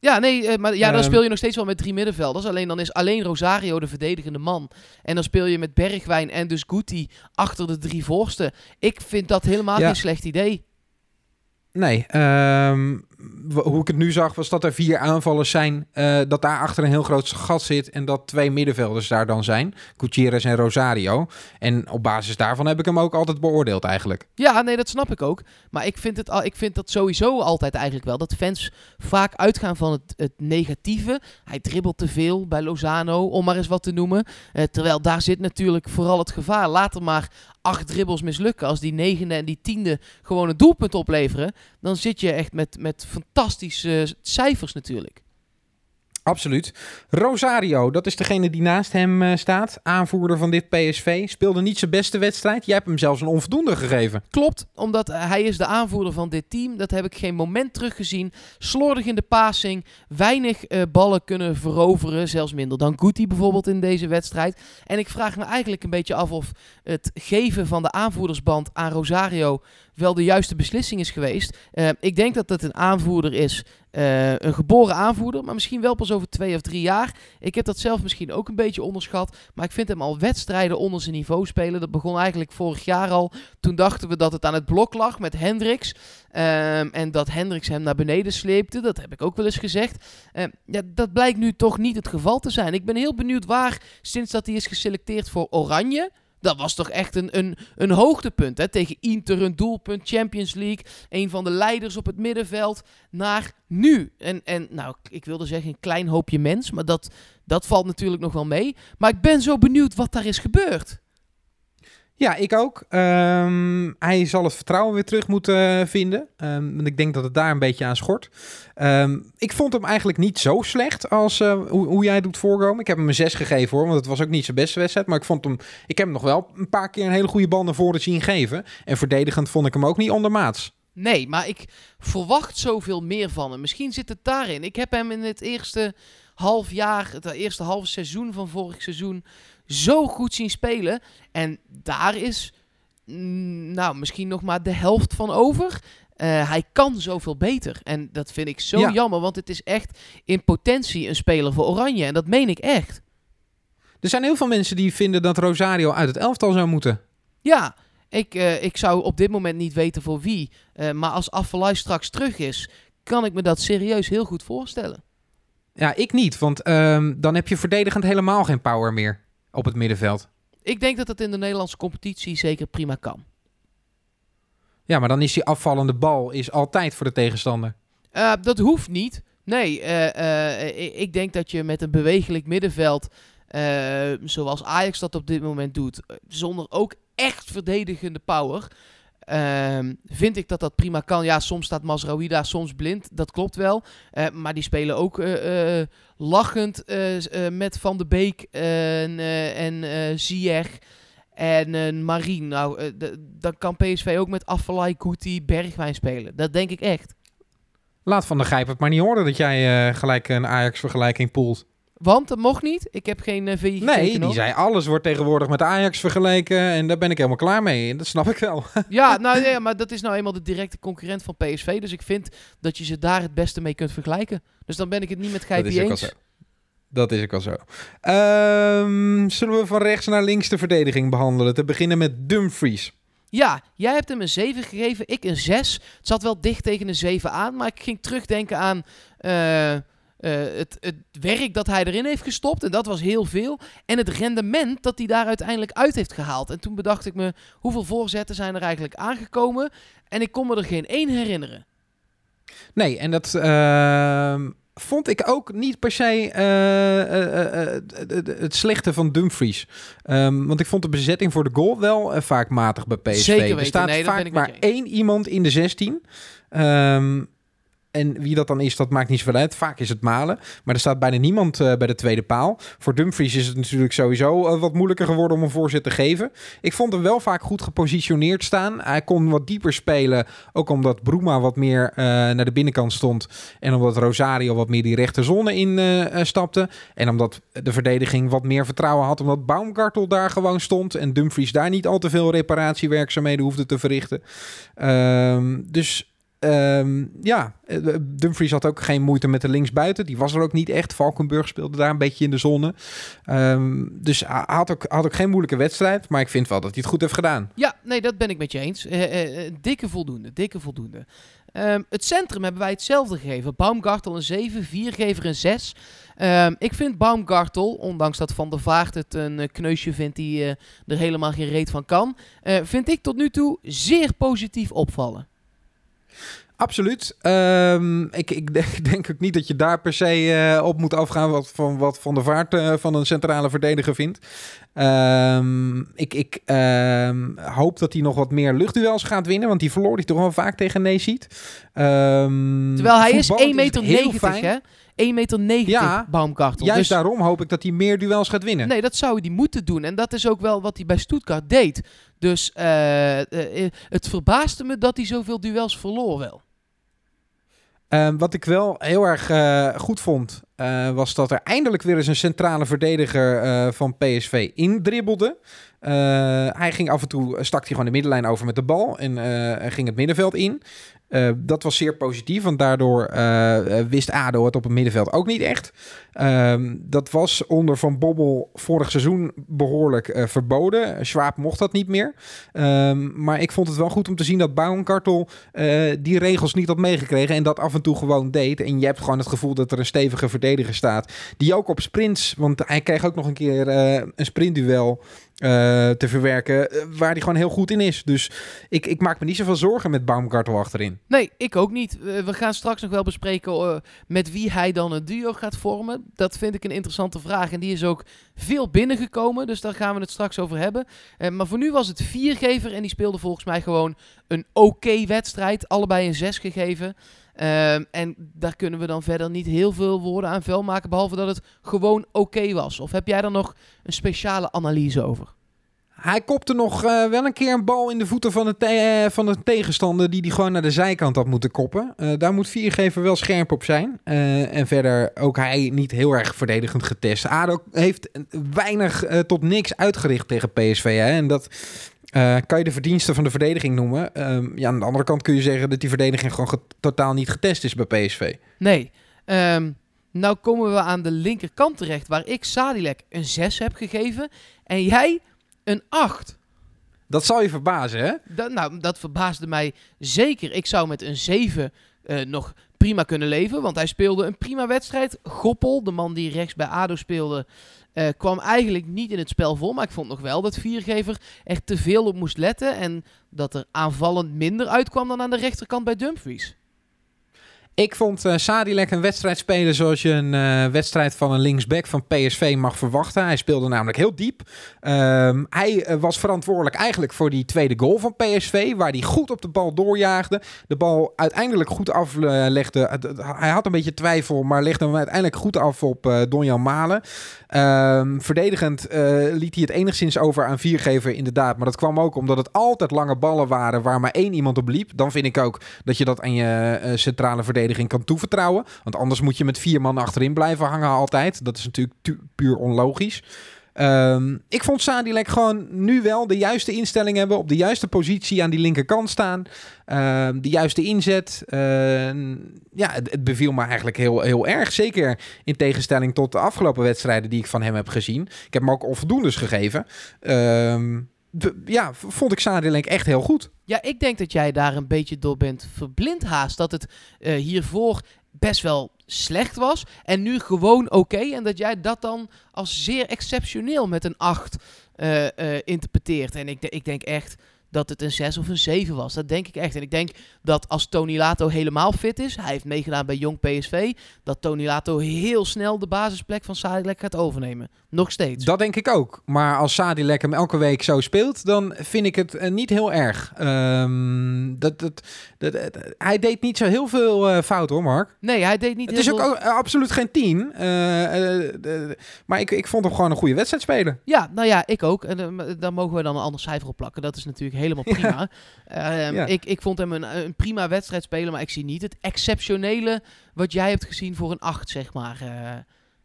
ja, nee, uh, maar ja, dan um, speel je nog steeds wel met drie middenvelders. Alleen dan is alleen Rosario de verdedigende man. En dan speel je met Bergwijn en dus Guti achter de drie voorsten. Ik vind dat helemaal ja. geen slecht idee. Nee, ehm, w- hoe ik het nu zag was dat er vier aanvallers zijn. eh, dat daar achter een heel groot gat zit. En dat twee middenvelders daar dan zijn. Gutierrez en Rosario. En op basis daarvan heb ik hem ook altijd beoordeeld eigenlijk. Ja, nee, dat snap ik ook. Maar ik vind, het, al- ik vind dat sowieso altijd eigenlijk wel. Dat fans vaak uitgaan van het, het negatieve. Hij dribbelt te veel bij Lozano, om maar eens wat te noemen. Eh, terwijl daar zit natuurlijk vooral het gevaar. Laat er maar acht dribbles mislukken. Als die negende en die tiende gewoon een doelpunt opleveren. Dan zit je echt met, met fantastische cijfers natuurlijk. Absoluut. Rosario, dat is degene die naast hem eh, staat. Aanvoerder van dit PSV. Speelde niet zijn beste wedstrijd. Jij hebt hem zelfs een onvoldoende gegeven. Klopt, omdat hij is de aanvoerder van dit team. Dat heb ik geen moment teruggezien. Slordig in de passing. Weinig eh, ballen kunnen veroveren. Zelfs minder dan Guti bijvoorbeeld in deze wedstrijd. En ik vraag me eigenlijk een beetje af of het geven van de aanvoerdersband aan Rosario wel de juiste beslissing is geweest. Eh, ik denk dat het een aanvoerder is. Eh, een geboren aanvoerder, maar misschien wel pas over twee of drie jaar. Ik heb dat zelf misschien ook een beetje onderschat. Maar ik vind hem al wedstrijden onder zijn niveau spelen. Dat begon eigenlijk vorig jaar al. Toen dachten we dat het aan het blok lag met Hendricks. Ehm, en dat Hendricks hem naar beneden sleepte. Dat heb ik ook wel eens gezegd. Ehm, ja, dat blijkt nu toch niet het geval te zijn. Ik ben heel benieuwd waar, sinds dat hij is geselecteerd voor Oranje. Dat was toch echt een, een, een hoogtepunt. Hè? Tegen Inter een doelpunt, Champions League. Een van de leiders op het middenveld. Naar nu. En, en nou, ik wilde zeggen een klein hoopje mens. Maar dat, dat valt natuurlijk nog wel mee. Maar ik ben zo benieuwd wat daar is gebeurd. Ja, ik ook. Ehm, hij zal het vertrouwen weer terug moeten vinden. Ehm, want ik denk dat het daar een beetje aan schort. Ehm, ik vond hem eigenlijk niet zo slecht als eh, hoe, hoe jij doet voorkomen. Ik heb hem een 6 gegeven hoor, want het was ook niet zijn beste wedstrijd. Maar ik vond hem, ik heb hem nog wel een paar keer een hele goede bal naar voren zien geven. En verdedigend vond ik hem ook niet ondermaats. Nee, maar ik verwacht zoveel meer van hem. Misschien zit het daarin. Ik heb hem in het eerste half jaar, het eerste halve seizoen van vorig seizoen, zo goed zien spelen. En daar is, mm, nou, misschien nog maar de helft van over. Eh, hij kan zoveel beter. En dat vind ik zo Ja. jammer, want het is echt in potentie een speler voor Oranje. En dat meen ik echt. Er zijn heel veel mensen die vinden dat Rosario uit het elftal zou moeten. Ja, ik, eh, ik zou op dit moment niet weten voor wie. Eh, maar als Affelay straks terug is, kan ik me dat serieus heel goed voorstellen. Ja, ik niet, want ehm, dan heb je verdedigend helemaal geen power meer op het middenveld. Ik denk dat het in de Nederlandse competitie zeker prima kan. Ja, maar dan is die afvallende bal is altijd voor de tegenstander. Eh, dat hoeft niet. Nee, eh, eh, ik- denk dat je met een bewegelijk middenveld, zoals Ajax dat op dit moment doet, zonder ook echt verdedigende power, ehm, vind ik dat dat prima kan. Ja, soms staat Masraoui soms blind, dat klopt wel. Eh, maar die spelen ook eh, eh, lachend met Van de Beek en, en Ziyech en Marien. Nou, dan kan PSV ook met Affelay, Guti, Bergwijn spelen. Dat denk ik echt. Laat Van der Gijp het maar niet horen dat jij gelijk een Ajax-vergelijking poelt. Want dat mocht niet. Ik heb geen uh, VI Nee, die nog. zei alles wordt tegenwoordig met Ajax vergeleken en daar ben ik helemaal klaar mee. En dat snap ik wel. *laughs* Ja, nou, ja, maar dat is nou eenmaal de directe concurrent van PSV. Dus ik vind dat je ze daar het beste mee kunt vergelijken. Dus dan ben ik het niet met Gijpie eens. Dat is ook al zo. Ehm, zullen we van rechts naar links de verdediging behandelen? Te beginnen met Dumfries. Ja, jij hebt hem een 7 gegeven, ik een 6. Het zat wel dicht tegen een 7 aan, maar ik ging terugdenken aan eh, eh, het, het werk dat hij erin heeft gestopt. En dat was heel veel. En het rendement dat hij daar uiteindelijk uit heeft gehaald. En toen bedacht ik me, hoeveel voorzetten zijn er eigenlijk aangekomen? En ik kon me er geen één herinneren. Nee, en dat ehm, vond ik ook niet per se eh, eh, het- slechte van Dumfries. Ehm, want ik vond de bezetting voor de goal wel vaak matig bij PSV. Zeker er staat Nee, vaak maar één iemand in de 16. Ehm, en wie dat dan is, dat maakt niet zoveel uit. Vaak is het Malen. Maar er staat bijna niemand eh, bij de tweede paal. Voor Dumfries is het natuurlijk sowieso eh, wat moeilijker geworden om een voorzet te geven. Ik vond hem wel vaak goed gepositioneerd staan. Hij kon wat dieper spelen. Ook omdat Bruma wat meer eh, naar de binnenkant stond. En omdat Rosario wat meer die rechterzone in stapte. En omdat de verdediging wat meer vertrouwen had. Omdat Baumgartel daar gewoon stond. En Dumfries daar niet al te veel reparatiewerkzaamheden hoefde te verrichten. Ehm, dus ehm, ja, eh, Dumfries had ook geen moeite met de linksbuiten. Die was er ook niet echt. Valkenburg speelde daar een beetje in de zone. Ehm, dus hij had ook, had ook geen moeilijke wedstrijd. Maar ik vind wel dat hij het goed heeft gedaan. Ja, nee, dat ben ik met je eens. Eh, eh, dikke voldoende, dikke voldoende. Ehm, het centrum hebben wij hetzelfde gegeven. Baumgartel een 7, Viergever een 6. Ehm, ik vind Baumgartel, ondanks dat Van der Vaart het een kneusje vindt die er helemaal geen reet van kan, vind ik tot nu toe zeer positief opvallen. Absoluut. Ehm, ik, ik *laughs* denk, denk ook niet dat je daar per se eh, op moet afgaan wat van wat Van der Vaart eh, van een centrale verdediger vindt. Ehm, ik ik ehm, hoop dat hij nog wat meer luchtduels gaat winnen, want die verloor hij toch wel vaak tegen Neesiet. Terwijl hij is 1,90 meter, 90, hè? 1,90 meter 90, Ja. Juist Dus- daarom hoop ik dat hij meer duels gaat winnen. Nee, dat zou hij moeten doen. En dat is ook wel wat hij bij Stuttgart deed. Dus eh, eh, het verbaasde me dat hij zoveel duels verloor wel. Ehm, wat ik wel heel erg eh, goed vond, eh, was dat er eindelijk weer eens een centrale verdediger eh, van PSV indribbelde. Eh, hij ging af en toe, stak hij gewoon de middenlijn over met de bal en eh, ging het middenveld in. Eh, dat was zeer positief, want daardoor eh, eh, wist ADO het op het middenveld ook niet echt. Ehm, dat was onder Van Bobbel vorig seizoen behoorlijk eh, verboden. Schwab mocht dat niet meer. Ehm, maar ik vond het wel goed om te zien dat Baumkartel eh die regels niet had meegekregen en dat af en toe gewoon deed. En je hebt gewoon het gevoel dat er een stevige verdediger staat. Die ook op sprints, want hij kreeg ook nog een keer een sprintduel eh, te verwerken. eh, waar hij gewoon heel goed in is. Dus ik, ik maak me niet zoveel zorgen met Baumkartel achterin. Nee, ik ook niet. We gaan straks nog wel bespreken eh, met wie hij dan een duo gaat vormen. Dat vind ik een interessante vraag. En die is ook veel binnengekomen. Dus daar gaan we het straks over hebben. Maar voor nu was het viergever. En die speelde volgens mij gewoon een oké wedstrijd. Allebei een zes gegeven. Ehm, en daar kunnen we dan verder niet heel veel woorden aan vuil maken. Behalve dat het gewoon oké was. Of heb jij daar nog een speciale analyse over? Hij kopte nog eh, wel een keer een bal in de voeten van de, eh, van de tegenstander die die gewoon naar de zijkant had moeten koppen. Eh, daar moet Viergever wel scherp op zijn. En verder ook hij niet heel erg verdedigend getest. ADO heeft weinig tot niks uitgericht tegen PSV. Hè? En dat eh, kan je de verdiensten van de verdediging noemen. Ehm, ja, aan de andere kant kun je zeggen dat die verdediging gewoon ge- totaal niet getest is bij PSV. Nee. Ehm, nou komen we aan de linkerkant terecht. Waar ik Sadilek een 6 heb gegeven. En jij een 8. Dat zal je verbazen, hè? Dat, nou, dat verbaasde mij zeker. Ik zou met een 7 eh, nog prima kunnen leven. Want hij speelde een prima wedstrijd. Goppel, de man die rechts bij ADO speelde, eh, kwam eigenlijk niet in het spel voor. Maar ik vond nog wel dat Viergever er te veel op moest letten. En dat er aanvallend minder uitkwam dan aan de rechterkant bij Dumfries. Ik vond eh Sadilek een wedstrijd spelen zoals je een eh, wedstrijd van een linksback van PSV mag verwachten. Hij speelde namelijk heel diep. Ehm, hij eh, was verantwoordelijk eigenlijk voor die tweede goal van PSV, waar hij goed op de bal doorjaagde. De bal uiteindelijk goed aflegde. Hij had een beetje twijfel, maar legde hem uiteindelijk goed af op Donjan Malen. Ehm, verdedigend liet hij het enigszins over aan viergever, inderdaad. Maar dat kwam ook omdat het altijd lange ballen waren waar maar één iemand op liep. Dan vind ik ook dat je dat aan je centrale kan toevertrouwen. Want anders moet je met vier man achterin blijven hangen altijd. Dat is natuurlijk tu- puur onlogisch. Ehm, ik vond Sadilek gewoon nu wel de juiste instelling hebben. Op de juiste positie aan die linkerkant staan. Ehm, de juiste inzet. Ehm, ja, het, beviel me eigenlijk heel, heel erg. Zeker in tegenstelling tot de afgelopen wedstrijden die ik van hem heb gezien. Ik heb hem ook onvoldoendes gegeven. Ja, vond ik Sadilek echt heel goed. Ja, ik denk dat jij daar een beetje door bent verblind haast. Dat het eh, hiervoor best wel slecht was. En nu gewoon oké. en dat jij dat dan als zeer exceptioneel met een 8 eh, eh, interpreteert. En ik, ik denk echt dat het een 6 of een 7 was. Dat denk ik echt. En ik denk dat als Tony Lato helemaal fit is. Hij heeft meegedaan bij Jong PSV. Dat Tony Lato heel snel de basisplek van Sadilek gaat overnemen. Nog steeds. Dat denk ik ook. Maar als Sadilek hem elke week zo speelt, dan vind ik het eh, niet heel erg. Ehm, dat, dat, dat, dat- hij deed niet zo heel veel eh, fout hoor, Mark. Nee, hij deed niet Het is ook eh, absoluut geen tien. Eh, eh, de- maar ik, ik vond hem gewoon een goede wedstrijd spelen. Ja, nou ja, ik ook. En daar mogen we dan een ander cijfer op plakken. Dat is natuurlijk helemaal prima. *laughs* Ehm, Ja. ik, ik vond hem een, een prima wedstrijd spelen, maar ik zie niet het exceptionele wat jij hebt gezien voor een 8, zeg maar. Eh,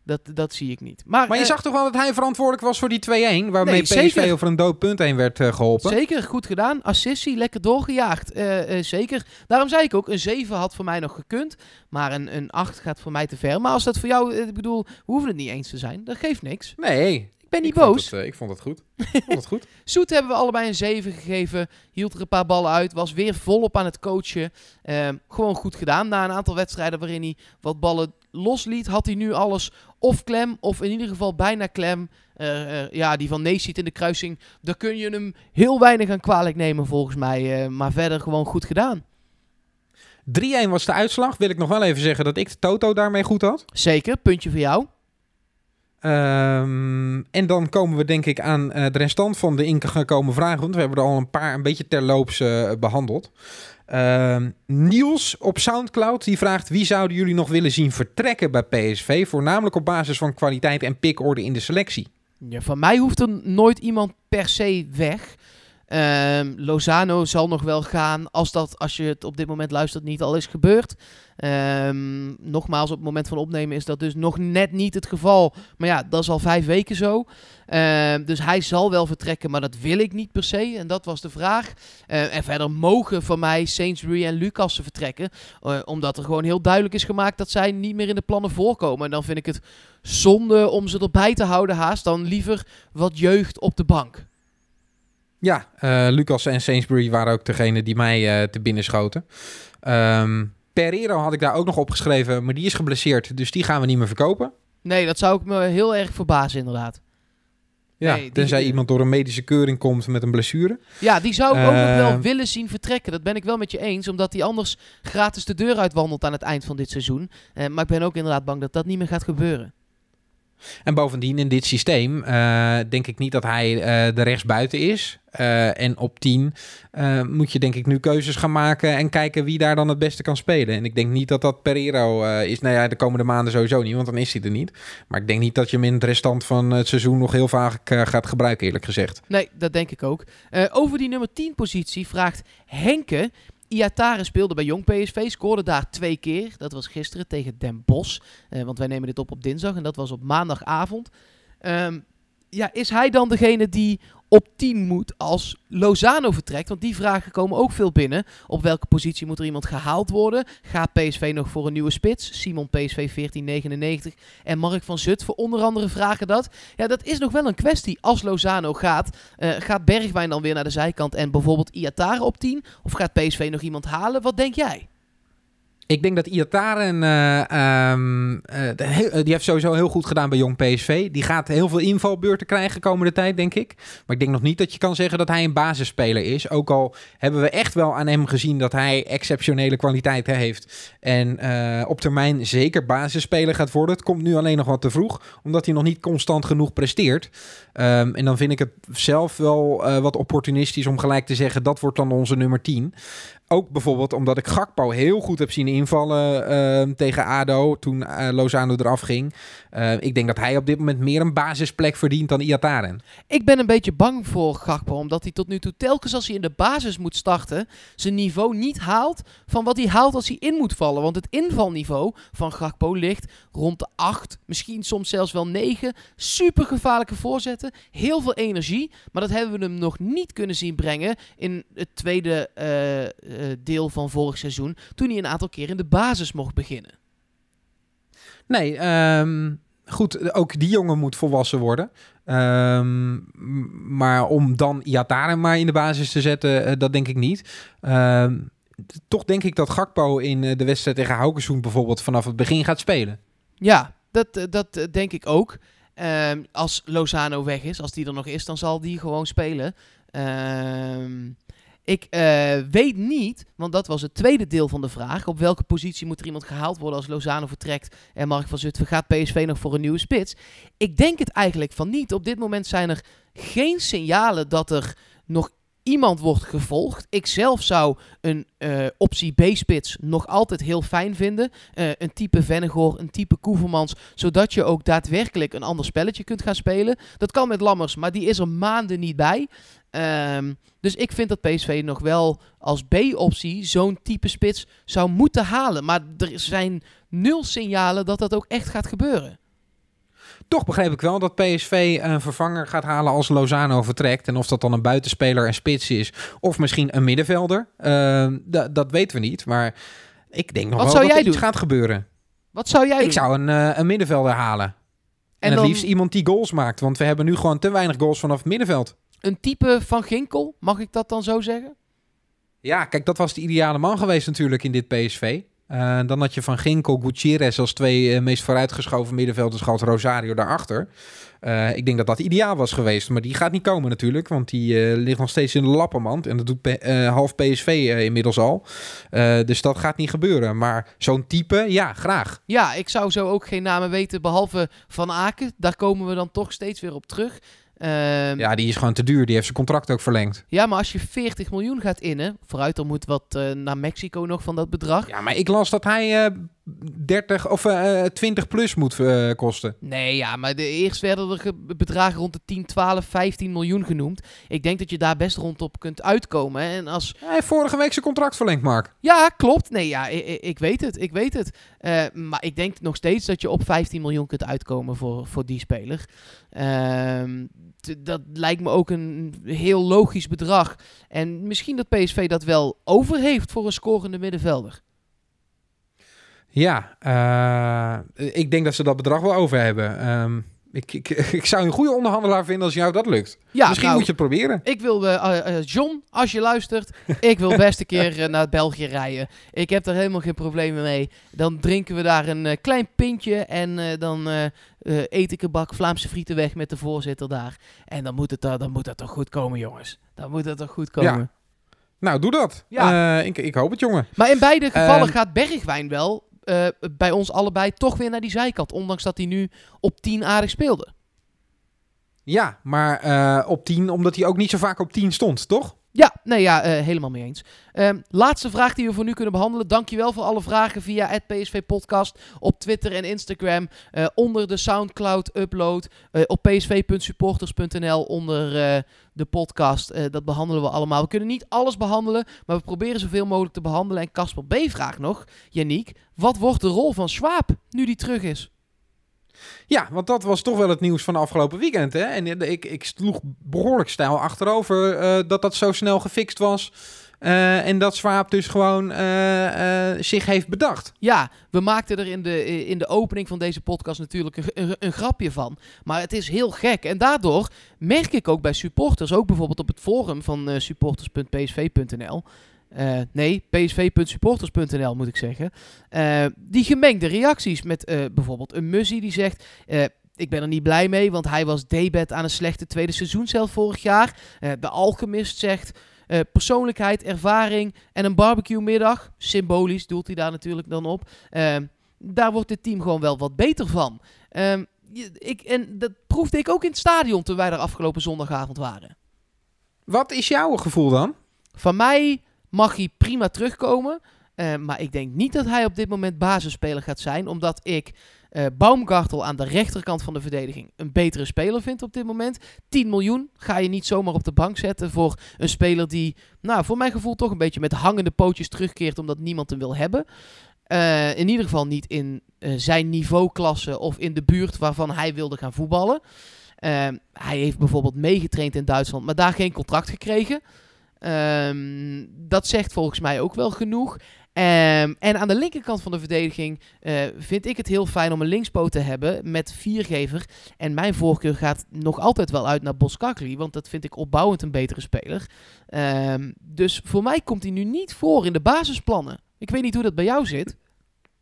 Dat, dat zie ik niet. Maar, Maar je eh, zag toch wel dat hij verantwoordelijk was voor die 2-1, waarmee Nee, PSV zeker. over een dood punt heen werd eh, geholpen. Zeker, goed gedaan. Assistie, lekker doorgejaagd. Zeker. Daarom zei ik ook, een 7 had voor mij nog gekund. Maar een, een 8 gaat voor mij te ver. Maar als dat voor jou, ik bedoel, we hoeven het niet eens te zijn. Dat geeft niks. Nee, ben niet ik vond boos. het, eh, ik vond het goed. Ik vond het goed. *laughs* Zoet hebben we allebei een 7 gegeven. Hield er een paar ballen uit. Was weer volop aan het coachen. Ehm, gewoon goed gedaan. Na een aantal wedstrijden waarin hij wat ballen losliet, had hij nu alles of klem. Of in ieder geval bijna klem. Eh, eh, ja, die van Nees ziet in de kruising. Daar kun je hem heel weinig aan kwalijk nemen volgens mij. Maar verder gewoon goed gedaan. 3-1 was de uitslag. Wil ik nog wel even zeggen dat ik de Toto daarmee goed had. Zeker, puntje voor jou. Ehm, en dan komen we denk ik aan eh, de restant van de ingekomen vragen. Want we hebben er al een paar een beetje terloops eh, behandeld. Ehm, Niels op Soundcloud die vraagt... wie zouden jullie nog willen zien vertrekken bij PSV? Voornamelijk op basis van kwaliteit en pikorde in de selectie. Ja, van mij hoeft er nooit iemand per se weg. Ehm, Lozano zal nog wel gaan als, dat, als je het op dit moment luistert, niet al is gebeurd. Ehm, nogmaals, op het moment van opnemen is dat dus nog net niet het geval. Maar ja, dat is al vijf weken zo. Ehm, dus hij zal wel vertrekken, maar dat wil ik niet per se. En dat was de vraag. En verder mogen van mij Sainsbury en Lucas vertrekken. eh, omdat er gewoon heel duidelijk is gemaakt dat zij niet meer in de plannen voorkomen. En dan vind ik het zonde om ze erbij te houden haast. Dan liever wat jeugd op de bank. Ja, eh, Lucas en Sainsbury waren ook degene die mij eh, te binnen schoten. Ehm Pereiro had ik daar ook nog opgeschreven, maar die is geblesseerd. Dus die gaan we niet meer verkopen. Nee, dat zou ik me heel erg verbazen inderdaad. Ja, Nee, die- tenzij iemand door een medische keuring komt met een blessure. Ja, die zou ik ook nog wel Eh. willen zien vertrekken. Dat ben ik wel met je eens. Omdat hij anders gratis de deur uitwandelt aan het eind van dit seizoen. Eh, maar ik ben ook inderdaad bang dat dat niet meer gaat gebeuren. En bovendien in dit systeem eh, denk ik niet dat hij eh, de rechtsbuiten is. Eh, en op 10 eh, moet je denk ik nu keuzes gaan maken en kijken wie daar dan het beste kan spelen. En ik denk niet dat dat Pereiro is. Nou ja, de komende maanden sowieso niet, want dan is hij er niet. Maar ik denk niet dat je hem in het restant van het seizoen nog heel vaak gaat gebruiken, eerlijk gezegd. Nee, dat denk ik ook. Over die nummer 10 positie vraagt Henke. Iatare speelde bij Jong PSV, scoorde daar twee keer. Dat was gisteren tegen Den Bosch. Eh, want wij nemen dit op op dinsdag en dat was op maandagavond. Ehm, ja, is hij dan degene die op 10 moet als Lozano vertrekt? Want die vragen komen ook veel binnen. Op welke positie moet er iemand gehaald worden? Gaat PSV nog voor een nieuwe spits? Simon PSV 1499 en Mark van Zutphen onder andere vragen dat. Ja, dat is nog wel een kwestie. Als Lozano gaat, eh, gaat Bergwijn dan weer naar de zijkant en bijvoorbeeld Iatare op 10? Of gaat PSV nog iemand halen? Wat denk jij? Ik denk dat Iataren, eh, die heeft sowieso heel goed gedaan bij Jong PSV. Die gaat heel veel invalbeurten krijgen komende tijd, denk ik. Maar ik denk nog niet dat je kan zeggen dat hij een basisspeler is. Ook al hebben we echt wel aan hem gezien dat hij exceptionele kwaliteiten heeft. En op termijn zeker basisspeler gaat worden. Het komt nu alleen nog wat te vroeg, omdat hij nog niet constant genoeg presteert. Ehm, en dan vind ik het zelf wel wat opportunistisch om gelijk te zeggen dat wordt dan onze nummer 10. Ook bijvoorbeeld omdat ik Gakpo heel goed heb zien invallen ehm, tegen ADO toen eh, Lozano eraf ging. Eh, ik denk dat hij op dit moment meer een basisplek verdient dan Iataren. Ik ben een beetje bang voor Gakpo, omdat hij tot nu toe telkens als hij in de basis moet starten, zijn niveau niet haalt van wat hij haalt als hij in moet vallen. Want het invalniveau van Gakpo ligt rond de 8, misschien soms zelfs wel 9. Super gevaarlijke voorzetten, heel veel energie, maar dat hebben we hem nog niet kunnen zien brengen in het tweede eh, eh, deel van vorig seizoen, toen hij een aantal keer in de basis mocht beginnen. Nee, ehm, goed, ook die jongen moet volwassen worden. Ehm, maar om dan Iataren maar in de basis te zetten, eh, dat denk ik niet. Ehm, toch denk ik dat Gakpo in eh, de wedstrijd tegen Haukezoen bijvoorbeeld vanaf het begin gaat spelen. Ja, dat, eh, dat eh, denk ik ook. Als Lozano weg is, als die er nog is, dan zal die gewoon spelen. Ik eh, weet niet, want dat was het tweede deel van de vraag. Op welke positie moet er iemand gehaald worden als Lozano vertrekt en Mark van Zutphen gaat PSV nog voor een nieuwe spits? Ik denk het eigenlijk van niet. Op dit moment zijn er geen signalen dat er nog iemand wordt gevolgd. Ik zelf zou een eh, optie B-spits nog altijd heel fijn vinden. Eh, een type Vennegoor, een type Koevermans. Zodat je ook daadwerkelijk een ander spelletje kunt gaan spelen. Dat kan met Lammers, maar die is er maanden niet bij. Ehm, dus ik vind dat PSV nog wel als B-optie zo'n type spits zou moeten halen. Maar er zijn nul signalen dat dat ook echt gaat gebeuren. toch begreep ik wel dat PSV een vervanger gaat halen als Lozano vertrekt. En of dat dan een buitenspeler en spits is, of misschien een middenvelder. Uh, dat weten we niet, maar ik denk nog Wat wel zou dat jij er iets doen? gaat gebeuren. Wat zou jij Ik doen? zou een, eh, een middenvelder halen. En, En het dan liefst iemand die goals maakt, want we hebben nu gewoon te weinig goals vanaf het middenveld. Een type van Ginkel, mag ik dat dan zo zeggen? Ja, kijk, dat was de ideale man geweest natuurlijk in dit PSV. Eh, dan had je van Ginkel, Gutierrez als twee eh, meest vooruitgeschoven middenvelders gehad, Rosario daarachter. Eh, ik denk dat dat ideaal was geweest, maar die gaat niet komen natuurlijk, want die ligt nog steeds in de lappenmand. En dat doet half PSV inmiddels al. Dus dat gaat niet gebeuren. Maar zo'n type, ja, graag. Ja, ik zou zo ook geen namen weten, behalve Van Aken. Daar komen we dan toch steeds weer op terug. Ehm, Ja, die is gewoon te duur. Die heeft zijn contract ook verlengd. Ja, maar als je 40 miljoen gaat innen, vooruit dan moet wat eh, naar Mexico nog van dat bedrag. Ja, maar ik las dat hij eh 30 of eh 20 plus moet eh, kosten. Nee, ja, maar de, eerst werden er ge- bedragen rond de 10, 12, 15 miljoen genoemd. Ik denk dat je daar best rondop kunt uitkomen. En als... Hij heeft vorige week zijn contract verlengd, Mark. Ja, klopt. Nee, ja, ik, weet het, ik weet het. Eh, maar ik denk nog steeds dat je op 15 miljoen kunt uitkomen voor, voor die speler. Ehm, dat lijkt me ook een heel logisch bedrag. En misschien dat PSV dat wel over heeft voor een scorende middenvelder. Ja, eh, ik denk dat ze dat bedrag wel over hebben. Ehm, ik, ik, *laughs* ik zou een goede onderhandelaar vinden als jou dat lukt. Ja, Misschien nou, moet je het proberen. Ik wil, eh, eh, John, als je luistert, ik wil best een *laughs* keer naar België rijden. Ik heb daar helemaal geen problemen mee. Dan drinken we daar een klein pintje en dan eet ik een bak Vlaamse frieten weg met de voorzitter daar. En dan moet het, daar- dan moet dat toch goed komen, jongens. Dan moet dat toch goed komen. Nou, doe dat. Ja. Ik, ik hoop het, jongen. Maar in beide gevallen Ehm. gaat Bergwijn wel eh, bij ons allebei toch weer naar die zijkant. Ondanks dat hij nu op 10 aardig speelde. Ja, maar eh, op 10, omdat hij ook niet zo vaak op 10 stond, toch? Ja, nee, ja, eh, helemaal mee eens. Ehm, laatste vraag die we voor nu kunnen behandelen. Dankjewel voor alle vragen via het PSV Podcast op Twitter en Instagram. eh, onder de Soundcloud upload. eh, op psv.supporters.nl onder de podcast. Dat behandelen we allemaal. We kunnen niet alles behandelen, maar we proberen zoveel mogelijk te behandelen. En Casper B. vraagt nog, Yannick, wat wordt de rol van Schwab nu die terug is? Ja, want dat was toch wel het nieuws van de afgelopen weekend. Hè? En ik, ik sloeg behoorlijk stijl achterover eh, dat dat zo snel gefixt was. Eh, en dat Swaap dus gewoon eh, eh, zich heeft bedacht. Ja, we maakten er in de, in de opening van deze podcast natuurlijk een, een, grapje van. Maar het is heel gek. En daardoor merk ik ook bij supporters, ook bijvoorbeeld op het forum van eh, supporters.psv.nl. eh, nee, psv.supporters.nl moet ik zeggen. eh, die gemengde reacties met eh, bijvoorbeeld een Muzzy die zegt... ik ben er niet blij mee, want hij was debet aan een slechte tweede seizoenshelft vorig jaar. De Alchemist zegt... persoonlijkheid, ervaring en een barbecue middag. Symbolisch doelt hij daar natuurlijk dan op. Daar wordt dit team gewoon wel wat beter van. Ehm, ik, en dat proefde ik ook in het stadion toen wij er afgelopen zondagavond waren. Wat is jouw gevoel dan? Van mij mag hij prima terugkomen. eh, maar ik denk niet dat hij op dit moment basisspeler gaat zijn. Omdat ik eh Baumgartel aan de rechterkant van de verdediging een betere speler vind op dit moment. 10 miljoen ga je niet zomaar op de bank zetten voor een speler die, nou, voor mijn gevoel toch een beetje met hangende pootjes terugkeert omdat niemand hem wil hebben. Eh, in ieder geval niet in zijn niveauklasse of in de buurt waarvan hij wilde gaan voetballen. Hij heeft bijvoorbeeld meegetraind in Duitsland, maar daar geen contract gekregen. Ehm, dat zegt volgens mij ook wel genoeg. Ehm, en aan de linkerkant van de verdediging eh, vind ik het heel fijn om een linkspoot te hebben met viergever. En mijn voorkeur gaat nog altijd wel uit naar Boskakli, want dat vind ik opbouwend een betere speler. Ehm, dus voor mij komt hij nu niet voor in de basisplannen. Ik weet niet hoe dat bij jou zit.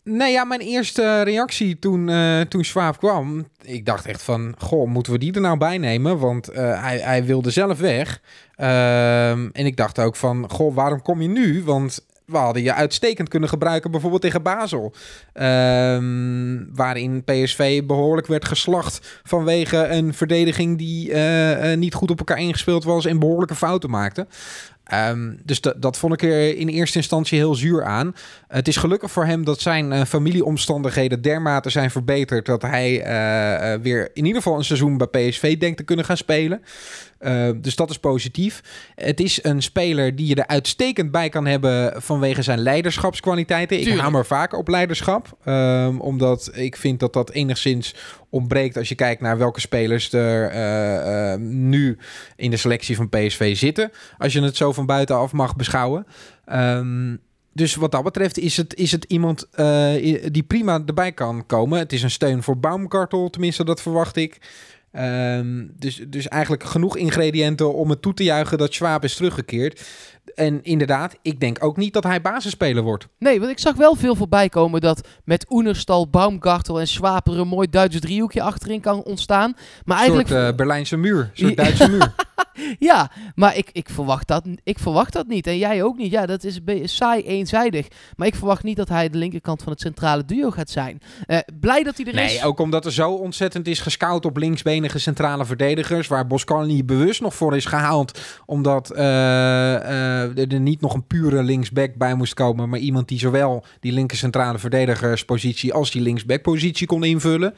Nee, ja, mijn eerste reactie toen, eh toen Schwab kwam, ik dacht echt van, goh, moeten we die er nou bij nemen? Want eh, hij, hij wilde zelf weg. Ehm, en ik dacht ook van, goh, waarom kom je nu? Want we hadden je uitstekend kunnen gebruiken, bijvoorbeeld tegen Basel. Ehm, waarin PSV behoorlijk werd geslacht vanwege een verdediging die eh, niet goed op elkaar ingespeeld was en behoorlijke fouten maakte. Ehm, dus dat, vond ik er in eerste instantie heel zuur aan. Het is gelukkig voor hem dat zijn uh, familieomstandigheden dermate zijn verbeterd dat hij uh, uh, weer in ieder geval een seizoen bij PSV denkt te kunnen gaan spelen. Uh, dus dat is positief. Het is een speler die je er uitstekend bij kan hebben vanwege zijn leiderschapskwaliteiten. Ik hamer vaak op leiderschap, um, omdat ik vind dat dat enigszins ontbreekt als je kijkt naar welke spelers er uh, uh, nu in de selectie van PSV zitten. Als je het zo van buitenaf mag beschouwen. Um, dus wat dat betreft is het, is het iemand uh, die prima erbij kan komen. Het is een steun voor Baumgartel, tenminste dat verwacht ik. Um, dus, dus eigenlijk genoeg ingrediënten om het toe te juichen dat Schwab is teruggekeerd. En inderdaad, ik denk ook niet dat hij basisspeler wordt. Nee, want ik zag wel veel voorbij komen dat met Oenerstal, Baumgartel en Schwab er een mooi Duits driehoekje achterin kan ontstaan. Maar eigenlijk... Een soort uh, Berlijnse muur, een soort Duitse muur. *laughs* ja, maar ik, ik, verwacht dat, ik verwacht dat niet. En jij ook niet. Ja, dat is een saai eenzijdig. Maar ik verwacht niet dat hij de linkerkant van het centrale duo gaat zijn. Uh, blij dat hij er nee, is. Nee, ook omdat er zo ontzettend is gescout op linksbenige centrale verdedigers. Waar Boscani bewust nog voor is gehaald. Omdat uh, uh, er niet nog een pure linksback bij moest komen. Maar iemand die zowel die linker centrale verdedigerspositie als die linksbackpositie kon invullen.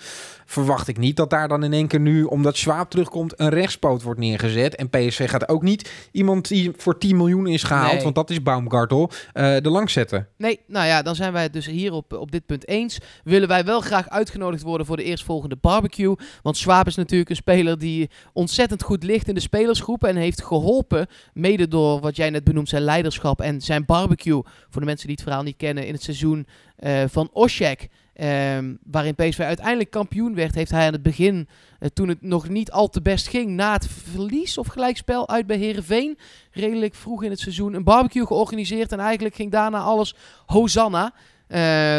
Verwacht ik niet dat daar dan in één keer nu, omdat Schwab terugkomt, een rechtspoot wordt neergezet. En PSV gaat ook niet iemand die voor 10 miljoen is gehaald, nee. want dat is Baumgartel, uh, er langs zetten. Nee, nou ja, dan zijn wij het dus hier op, op dit punt eens. Willen wij wel graag uitgenodigd worden voor de eerstvolgende barbecue. Want Schwab is natuurlijk een speler die ontzettend goed ligt in de spelersgroep. En heeft geholpen, mede door wat jij net benoemt, zijn leiderschap en zijn barbecue. Voor de mensen die het verhaal niet kennen, in het seizoen uh, van Oshek. Um, waarin PSV uiteindelijk kampioen werd, heeft hij aan het begin, uh, toen het nog niet al te best ging, na het verlies of gelijkspel uit bij Herenveen, redelijk vroeg in het seizoen, een barbecue georganiseerd. En eigenlijk ging daarna alles Hosanna. Uh,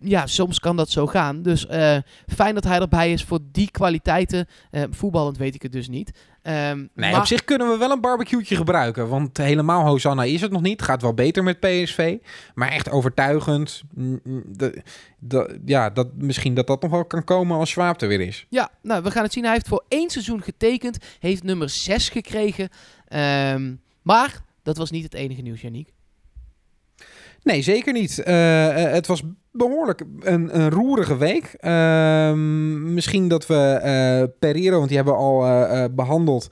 ja, soms kan dat zo gaan. Dus uh, fijn dat hij erbij is voor die kwaliteiten. Voetballend weet ik het dus niet. Um, nee, maar... op zich kunnen we wel een barbecue'tje gebruiken. Want helemaal Hosanna is het nog niet. Gaat wel beter met PSV. Maar echt overtuigend. De, de, ja, dat, misschien dat dat nog wel kan komen als Schwab er weer is. Ja, nou, we gaan het zien. Hij heeft voor één seizoen getekend. Heeft nummer 6 gekregen. Um, maar dat was niet het enige nieuws, Janiek. Nee, zeker niet. Uh, het was behoorlijk een, een roerige week. Uh, misschien dat we uh, want die hebben we al uh, behandeld,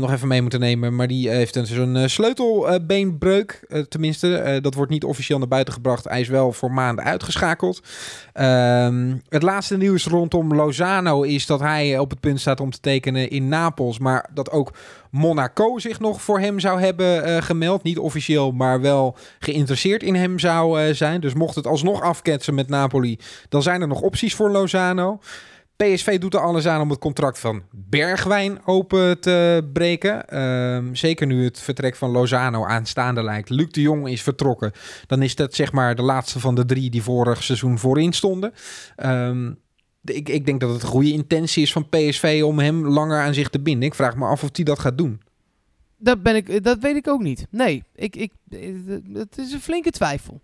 nog even mee moeten nemen. Maar die heeft een zo'n sleutelbeenbreuk. tenminste, dat wordt niet officieel naar buiten gebracht. Hij is wel voor maanden uitgeschakeld. Ehm, het laatste nieuws rondom Lozano is dat hij op het punt staat om te tekenen in Napels. Maar dat ook Monaco zich nog voor hem zou hebben gemeld. Niet officieel, maar wel geïnteresseerd in hem zou zijn. Dus mocht het alsnog afketsen met Napoli, dan zijn er nog opties voor Lozano. PSV doet er alles aan om het contract van Bergwijn open te breken. Um, zeker nu het vertrek van Lozano aanstaande lijkt. Luc de Jong is vertrokken. Dan is dat zeg maar de laatste van de drie die vorig seizoen voorin stonden. Um, ik, ik denk dat het een goede intentie is van PSV om hem langer aan zich te binden. Ik vraag me af of hij dat gaat doen. Dat, ben ik, dat weet ik ook niet. Nee, ik, ik, het is een flinke twijfel.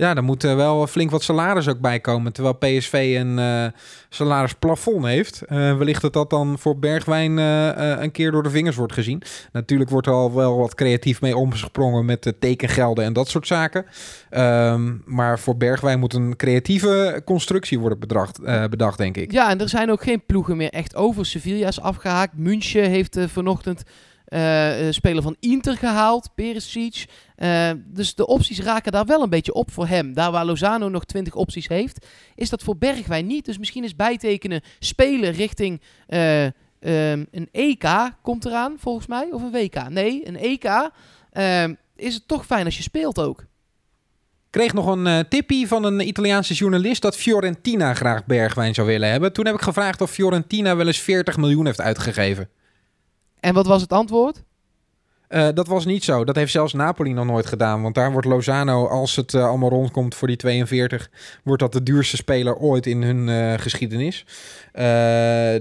Ja, dan moet er wel flink wat salaris ook bij komen. Terwijl PSV een uh, salarisplafond heeft. Uh, wellicht dat dat dan voor Bergwijn een keer door de vingers wordt gezien. Natuurlijk wordt er al wel wat creatief mee omgesprongen met de tekengelden en dat soort zaken. Um, maar voor Bergwijn moet een creatieve constructie worden bedacht, bedacht, denk ik. Ja, en er zijn ook geen ploegen meer echt over. Sevilla is afgehaakt. München heeft vanochtend... Uh, speler van Inter gehaald, Perisic. Uh, dus de opties raken daar wel een beetje op voor hem. Daar waar Lozano nog 20 opties heeft, is dat voor Bergwijn niet. Dus misschien is bijtekenen spelen richting uh, um, een EK komt eraan, volgens mij. Of een WK. Nee, een EK. Uh, is het toch fijn als je speelt ook. kreeg nog een uh, tippie van een Italiaanse journalist dat Fiorentina graag Bergwijn zou willen hebben. Toen heb ik gevraagd of Fiorentina wel eens 40 miljoen heeft uitgegeven. En wat was het antwoord? Uh, dat was niet zo. Dat heeft zelfs Napoli nog nooit gedaan. Want daar wordt Lozano, als het uh, allemaal rondkomt voor die 42, wordt dat de duurste speler ooit in hun uh, geschiedenis.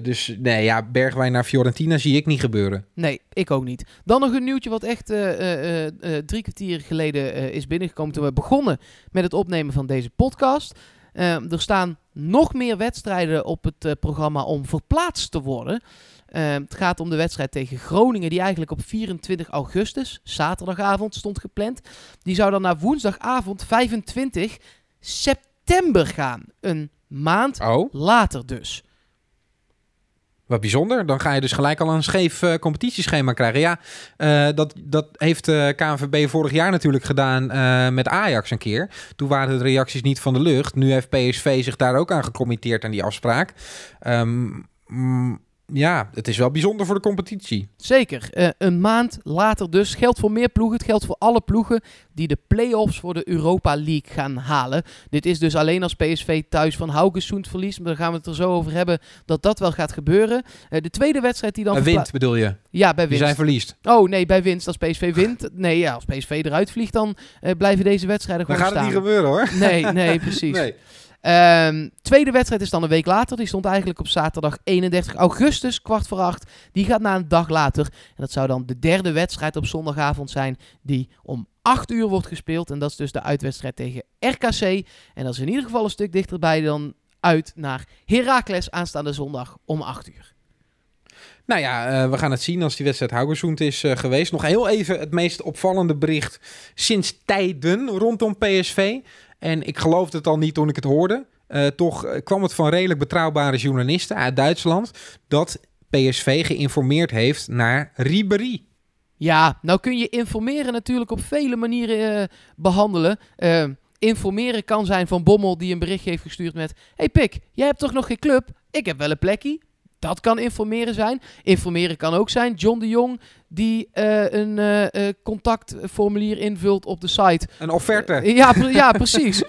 dus nee, ja, Bergwijn naar Fiorentina zie ik niet gebeuren. Nee, ik ook niet. Dan nog een nieuwtje wat echt drie kwartier geleden is binnengekomen toen we begonnen met het opnemen van deze podcast. Ehm, er staan nog meer wedstrijden op het eh, programma om verplaatst te worden. Ehm, het gaat om de wedstrijd tegen Groningen, die eigenlijk op 24 augustus, zaterdagavond, stond gepland. Die zou dan naar woensdagavond 25 september gaan. Een maand Oh, later dus. wat bijzonder. Dan ga je dus gelijk al een scheef eh, competitieschema krijgen. Ja, eh, dat, dat heeft de KNVB vorig jaar natuurlijk gedaan eh, met Ajax een keer. Toen waren de reacties niet van de lucht. Nu heeft PSV zich daar ook aan gecommitteerd aan die afspraak. Ehm, mm, ja, het is wel bijzonder voor de competitie. Zeker. Eh, een maand later dus. Geldt voor meer ploegen. Het geldt voor alle ploegen die de play-offs voor de Europa League gaan halen. Dit is dus alleen als PSV thuis van Haugesund verliest. Maar daar gaan we het er zo over hebben dat dat wel gaat gebeuren. Eh, de tweede wedstrijd die dan... Verpla- wint bedoel je? Ja, bij Die winst. zijn verliest. Oh nee, bij winst. Als PSV wint. *laughs* Nee, ja, als PSV eruit vliegt, dan eh, blijven deze wedstrijden Dan gewoon gaat het staan. niet gebeuren hoor. Nee, nee, *laughs* precies. Nee. Ehm, tweede wedstrijd is dan een week later. Die stond eigenlijk op zaterdag 31 augustus, kwart voor acht. Die gaat na een dag later. En dat zou dan de derde wedstrijd op zondagavond zijn. Die om 8 uur wordt gespeeld. En dat is dus de uitwedstrijd tegen RKC. En dat is in ieder geval een stuk dichterbij dan uit naar Heracles aanstaande zondag om 8 uur. Nou ja, eh, we gaan het zien als die wedstrijd Haugesund is eh, geweest. Nog heel even het meest opvallende bericht sinds tijden rondom PSV. En ik geloofde het al niet toen ik het hoorde. Eh, toch kwam het van redelijk betrouwbare journalisten uit Duitsland... dat PSV geïnformeerd heeft naar Ribéry. Ja, nou kun je informeren natuurlijk op vele manieren eh, behandelen. Eh, informeren kan zijn van Bommel die een berichtje heeft gestuurd met... Hey Pik, jij hebt toch nog geen club? Ik heb wel een plekje. Dat kan informeren zijn. Informeren kan ook zijn John de Jong die eh, een eh, eh, contactformulier invult op de site. Een offerte. Ja, pre- ja precies. *laughs*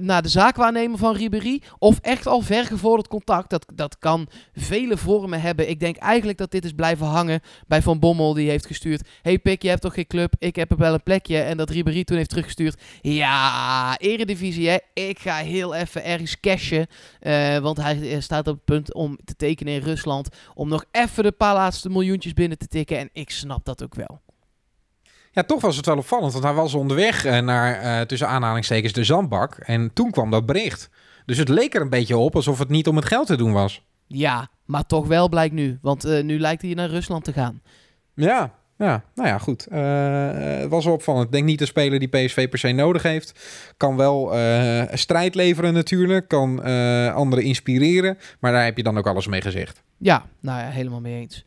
Naar de zaakwaarnemer van Ribéry. Of echt al vergevorderd contact. Dat, dat kan vele vormen hebben. Ik denk eigenlijk dat dit is blijven hangen bij Van Bommel. Die heeft gestuurd. Hey Pik, je hebt toch geen club? Ik heb er wel een plekje. En dat Ribéry toen heeft teruggestuurd. Ja, eredivisie hè. Ik ga heel even ergens cashen. Want hij staat op het punt om te tekenen in Rusland. Om nog even de paar laatste miljoentjes binnen te tikken. En ik snap dat ook wel. Ja, toch was het wel opvallend, want hij was onderweg eh, naar, eh, tussen aanhalingstekens, de zandbak. En toen kwam dat bericht. Dus het leek er een beetje op alsof het niet om het geld te doen was. Ja, maar toch wel blijkt nu. Want eh, nu lijkt hij naar Rusland te gaan. Ja, ja, nou ja, goed. Het was wel opvallend. Ik denk niet een speler die PSV per se nodig heeft. Kan wel strijd leveren natuurlijk. Kan anderen inspireren. Maar daar heb je dan ook alles mee gezegd. Ja, nou ja, helemaal mee eens.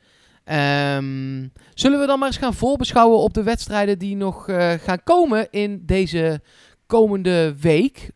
Ehm, zullen we dan maar eens gaan voorbeschouwen op de wedstrijden die nog eh, gaan komen in deze komende week?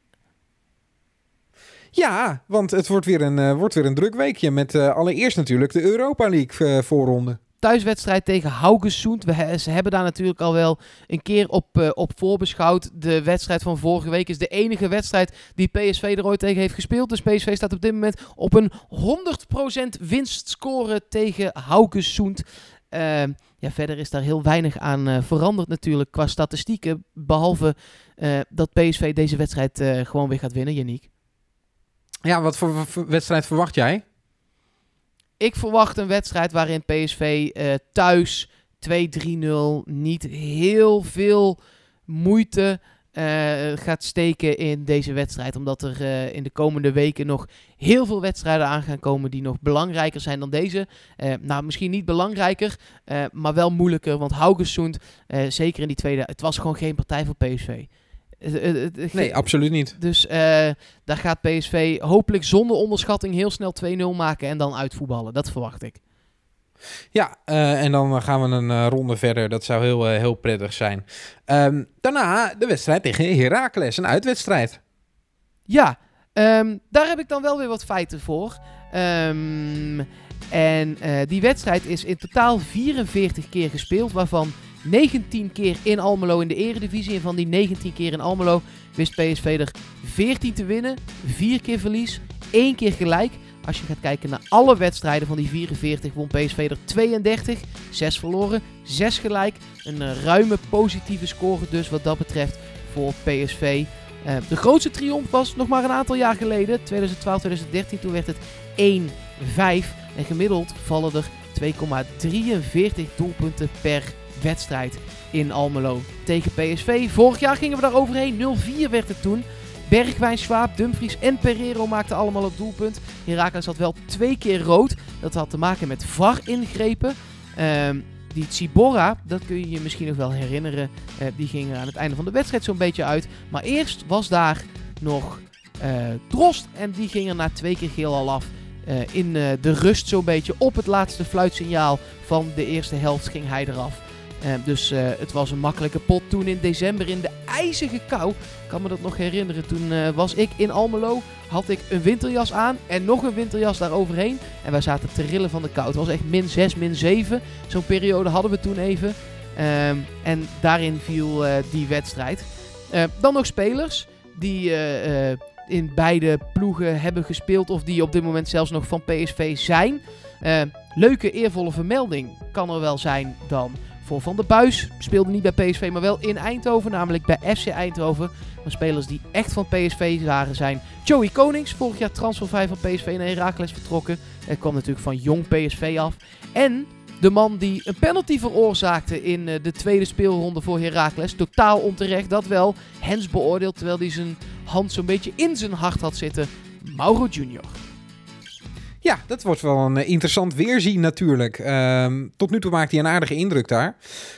Ja, want het wordt weer een, eh, wordt weer een druk weekje. Met eh, allereerst natuurlijk de Europa League voorronde. Thuiswedstrijd tegen Haugesund. We ze hebben daar natuurlijk al wel een keer op, eh, op voorbeschouwd. De wedstrijd van vorige week is de enige wedstrijd die PSV er ooit tegen heeft gespeeld. Dus PSV staat op dit moment op een 100% winstscore tegen Haugesund. Ehm, ja, verder is daar heel weinig aan eh, veranderd natuurlijk qua statistieken. Behalve eh, dat PSV deze wedstrijd gewoon weer gaat winnen, Janiek. Ja, wat voor wedstrijd verwacht jij? Ik verwacht een wedstrijd waarin PSV eh, thuis 2-3-0 niet heel veel moeite eh, gaat steken in deze wedstrijd. Omdat er eh, in de komende weken nog heel veel wedstrijden aan gaan komen die nog belangrijker zijn dan deze. Nou, misschien niet belangrijker, maar wel moeilijker. Want Haugesund, zeker in die tweede, het was gewoon geen partij voor PSV. Nee, absoluut niet. dus eh, daar gaat PSV hopelijk zonder onderschatting heel snel 2-0 maken en dan uitvoetballen. Dat verwacht ik. Ja, eh, en dan gaan we een eh, ronde verder. Dat zou heel, heel prettig zijn. Ehm, daarna de wedstrijd tegen Heracles, een uitwedstrijd. Ja, ehm, daar heb ik dan wel weer wat feiten voor. Ehm, en die wedstrijd is in totaal 44 keer gespeeld, waarvan 19 keer in Almelo in de eredivisie. En van die 19 keer in Almelo wist PSV er 14 te winnen, 4 keer verlies, 1 keer gelijk. Als je gaat kijken naar alle wedstrijden van die 44, won PSV er 32, 6 verloren, 6 gelijk. Een eh, ruime positieve score dus wat dat betreft voor PSV. Eh, de grootste triomf was nog maar een aantal jaar geleden, 2012, 2013. Toen werd het 1-5. En gemiddeld vallen er 2,43 doelpunten per wedstrijd in Almelo tegen PSV. Vorig jaar gingen we daar overheen. 0-4 werd het toen. Bergwijn, Schwab, Dumfries en Pereiro maakten allemaal het doelpunt. Heracles had wel twee keer rood. Dat had te maken met VAR-ingrepen. Ehm, die Tsibora, dat kun je je misschien nog wel herinneren. eh, die ging er aan het einde van de wedstrijd zo'n beetje uit. Maar eerst was daar nog eh Drost. En die ging er na twee keer geel al af. Eh, in eh, de rust zo'n beetje. Op het laatste fluitsignaal van de eerste helft ging hij eraf. Eh, dus eh, het was een makkelijke pot toen in december in de ijzige kou. Ik kan me dat nog herinneren. Toen eh, was ik in Almelo. Had ik een winterjas aan en nog een winterjas daaroverheen. En wij zaten te rillen van de kou. Het was echt min 6, min 7. Zo'n periode hadden we toen even. Ehm, en daarin viel die wedstrijd. Dan nog spelers die in beide ploegen hebben gespeeld. Of die op dit moment zelfs nog van PSV zijn. Leuke eervolle vermelding kan er wel zijn dan Van der Buis. Speelde niet bij PSV, maar wel in Eindhoven. Namelijk bij FC Eindhoven. Maar spelers die echt van PSV waren zijn Joey Konings. Vorig jaar transfervrij van PSV naar Heracles vertrokken. Hij kwam natuurlijk van jong PSV af. En de man die een penalty veroorzaakte in eh, de tweede speelronde voor Heracles. Totaal onterecht, dat wel. Hens beoordeeld terwijl hij zijn hand zo'n beetje in zijn hart had zitten. Mauro Junior. Ja, dat wordt wel een eh, interessant weerzien natuurlijk. Ehm, tot nu toe maakt hij een aardige indruk daar.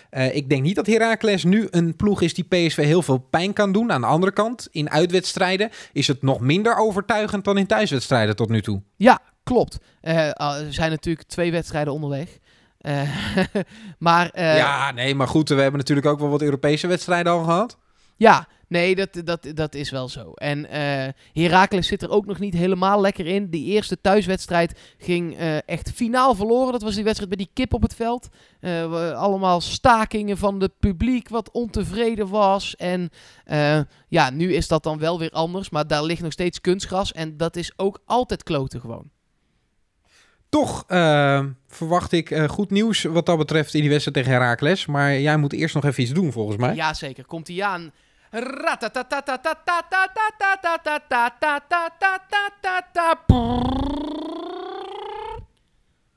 Eh, ik denk niet dat Heracles nu een ploeg is die PSV heel veel pijn kan doen. Aan de andere kant, in uitwedstrijden is het nog minder overtuigend dan in thuiswedstrijden tot nu toe. Ja, klopt. Eh, er zijn natuurlijk twee wedstrijden onderweg. *laughs* Maar ja, nee, maar goed, we hebben natuurlijk ook wel wat Europese wedstrijden al gehad. Ja, nee, dat, dat, dat is wel zo. En eh Heracles zit er ook nog niet helemaal lekker in. Die eerste thuiswedstrijd ging eh, echt finaal verloren. Dat was die wedstrijd met die kip op het veld. Eh, allemaal stakingen van het publiek wat ontevreden was. En ja, nu is dat dan wel weer anders. Maar daar ligt nog steeds kunstgras. En dat is ook altijd kloten gewoon. Toch verwacht ik goed nieuws wat dat betreft in die wedstrijd tegen Heracles. Maar jij moet eerst nog even iets doen volgens mij. Jazeker, komt hij aan.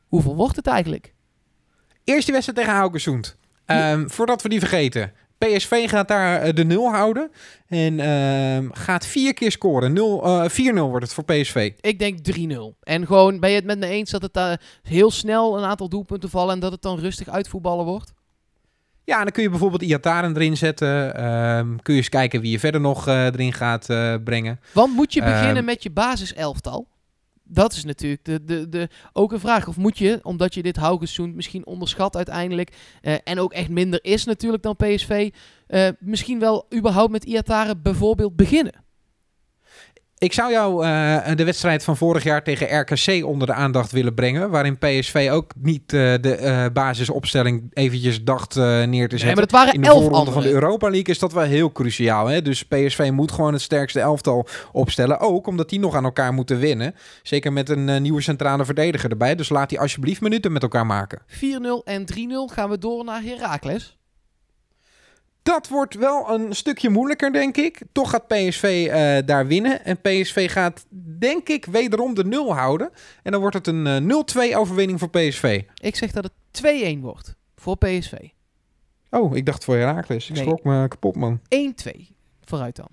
Hoeveel wordt het eigenlijk? Eerst die wedstrijd tegen Haugesund. Ehm, Voordat we die vergeten. PSV gaat daar eh, de nul houden. En ehm, gaat vier keer scoren. Nul, eh, 4-0 wordt het voor PSV. Ik denk 3-0. En gewoon, ben je het met me eens dat het daar heel snel een aantal doelpunten vallen en dat het dan rustig uitvoetballen wordt? Ja, en dan kun je bijvoorbeeld Iataren erin zetten. Ehm, kun je eens kijken wie je verder nog eh, erin gaat eh, brengen. Want moet je beginnen Ehm. met je basiselftal? Dat is natuurlijk de, de, de, ook een vraag. Of moet je, omdat je dit Haugesund misschien onderschat uiteindelijk... eh, en ook echt minder is natuurlijk dan PSV... misschien wel überhaupt met Iataren bijvoorbeeld beginnen? Ik zou jou eh, de wedstrijd van vorig jaar tegen RKC onder de aandacht willen brengen. Waarin PSV ook niet eh, de eh, basisopstelling eventjes dacht neer te Nee, zetten. maar dat waren in de elf voorronde van de. Europa League is dat wel heel cruciaal. Hè? Dus PSV moet gewoon het sterkste elftal opstellen. Ook omdat die nog aan elkaar moeten winnen. Zeker met een nieuwe centrale verdediger erbij. Dus laat die alsjeblieft minuten met elkaar maken. 4-0 en 3-0 gaan we door naar Heracles. Dat wordt wel een stukje moeilijker, denk ik. Toch gaat PSV eh, daar winnen. En PSV gaat, denk ik, wederom de nul houden. En dan wordt het een eh, 0-2 overwinning voor PSV. Ik zeg dat het 2-1 wordt voor PSV. 1-2 Oh, ik dacht voor Herakles. Ik Nee. schrok me kapot, man. vooruit dan.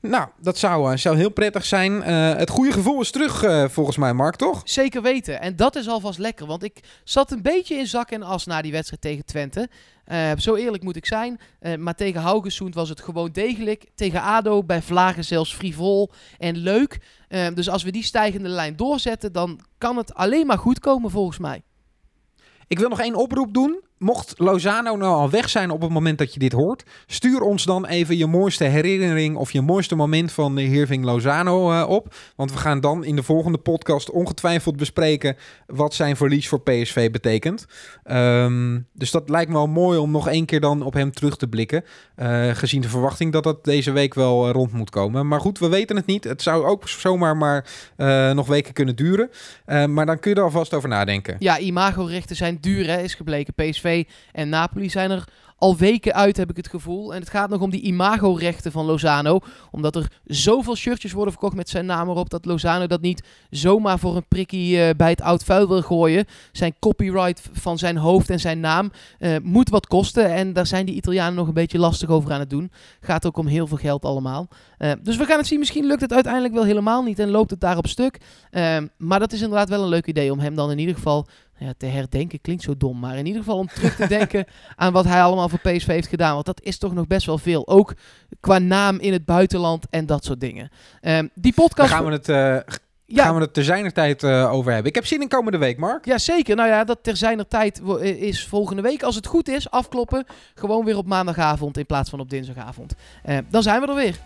Nou, dat zou, eh, zou heel prettig zijn. Eh, het goede gevoel is terug, eh, volgens mij, Mark, toch? Zeker weten. En dat is alvast lekker. Want ik zat een beetje in zak en as na die wedstrijd tegen Twente. Eh, zo eerlijk moet ik zijn. Eh, maar tegen Haugesund was het gewoon degelijk. Tegen ADO bij Vlagen zelfs frivol en leuk. Eh, dus als we die stijgende lijn doorzetten, dan kan het alleen maar goed komen volgens mij. Ik wil nog één oproep doen. Mocht Lozano nou al weg zijn op het moment dat je dit hoort, stuur ons dan even je mooiste herinnering of je mooiste moment van de Hirving Lozano eh, op. Want we gaan dan in de volgende podcast ongetwijfeld bespreken wat zijn verlies voor PSV betekent. Ehm, dus dat lijkt me wel mooi om nog één keer dan op hem terug te blikken. eh, gezien de verwachting dat dat deze week wel eh, rond moet komen. Maar goed, we weten het niet. Het zou ook zomaar maar nog weken kunnen duren. Maar dan kun je er alvast over nadenken. Ja, imago-rechten zijn duur, hè, is gebleken. PSV En Napoli zijn er al weken uit, heb ik het gevoel. En het gaat nog om die imago-rechten van Lozano. Omdat er zoveel shirtjes worden verkocht met zijn naam erop... dat Lozano dat niet zomaar voor een prikkie uh, bij het oud vuil wil gooien. Zijn copyright van zijn hoofd en zijn naam uh, moet wat kosten. En daar zijn die Italianen nog een beetje lastig over aan het doen. Gaat ook om heel veel geld allemaal. Uh, dus we gaan het zien. Misschien lukt het uiteindelijk wel helemaal niet en loopt het daar op stuk. maar dat is inderdaad wel een leuk idee om hem dan in ieder geval ja, te herdenken klinkt zo dom. Maar in ieder geval om terug te denken *laughs* aan wat hij allemaal voor PSV heeft gedaan. Want dat is toch nog best wel veel. Ook qua naam in het buitenland en dat soort dingen. Um, die podcast... Daar gaan we het... Uh, ja. Gaan we het ter zijner tijd uh, over hebben. Ik heb zin in komende week, Mark. Ja, zeker. Nou ja, dat ter zijner tijd is volgende week. Als het goed is, afkloppen. Gewoon weer op maandagavond in plaats van op dinsdagavond. Uh, dan zijn we er weer.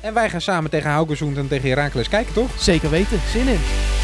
En wij gaan samen tegen Haugesund en tegen Herakles kijken, toch? Zeker weten. Zin in.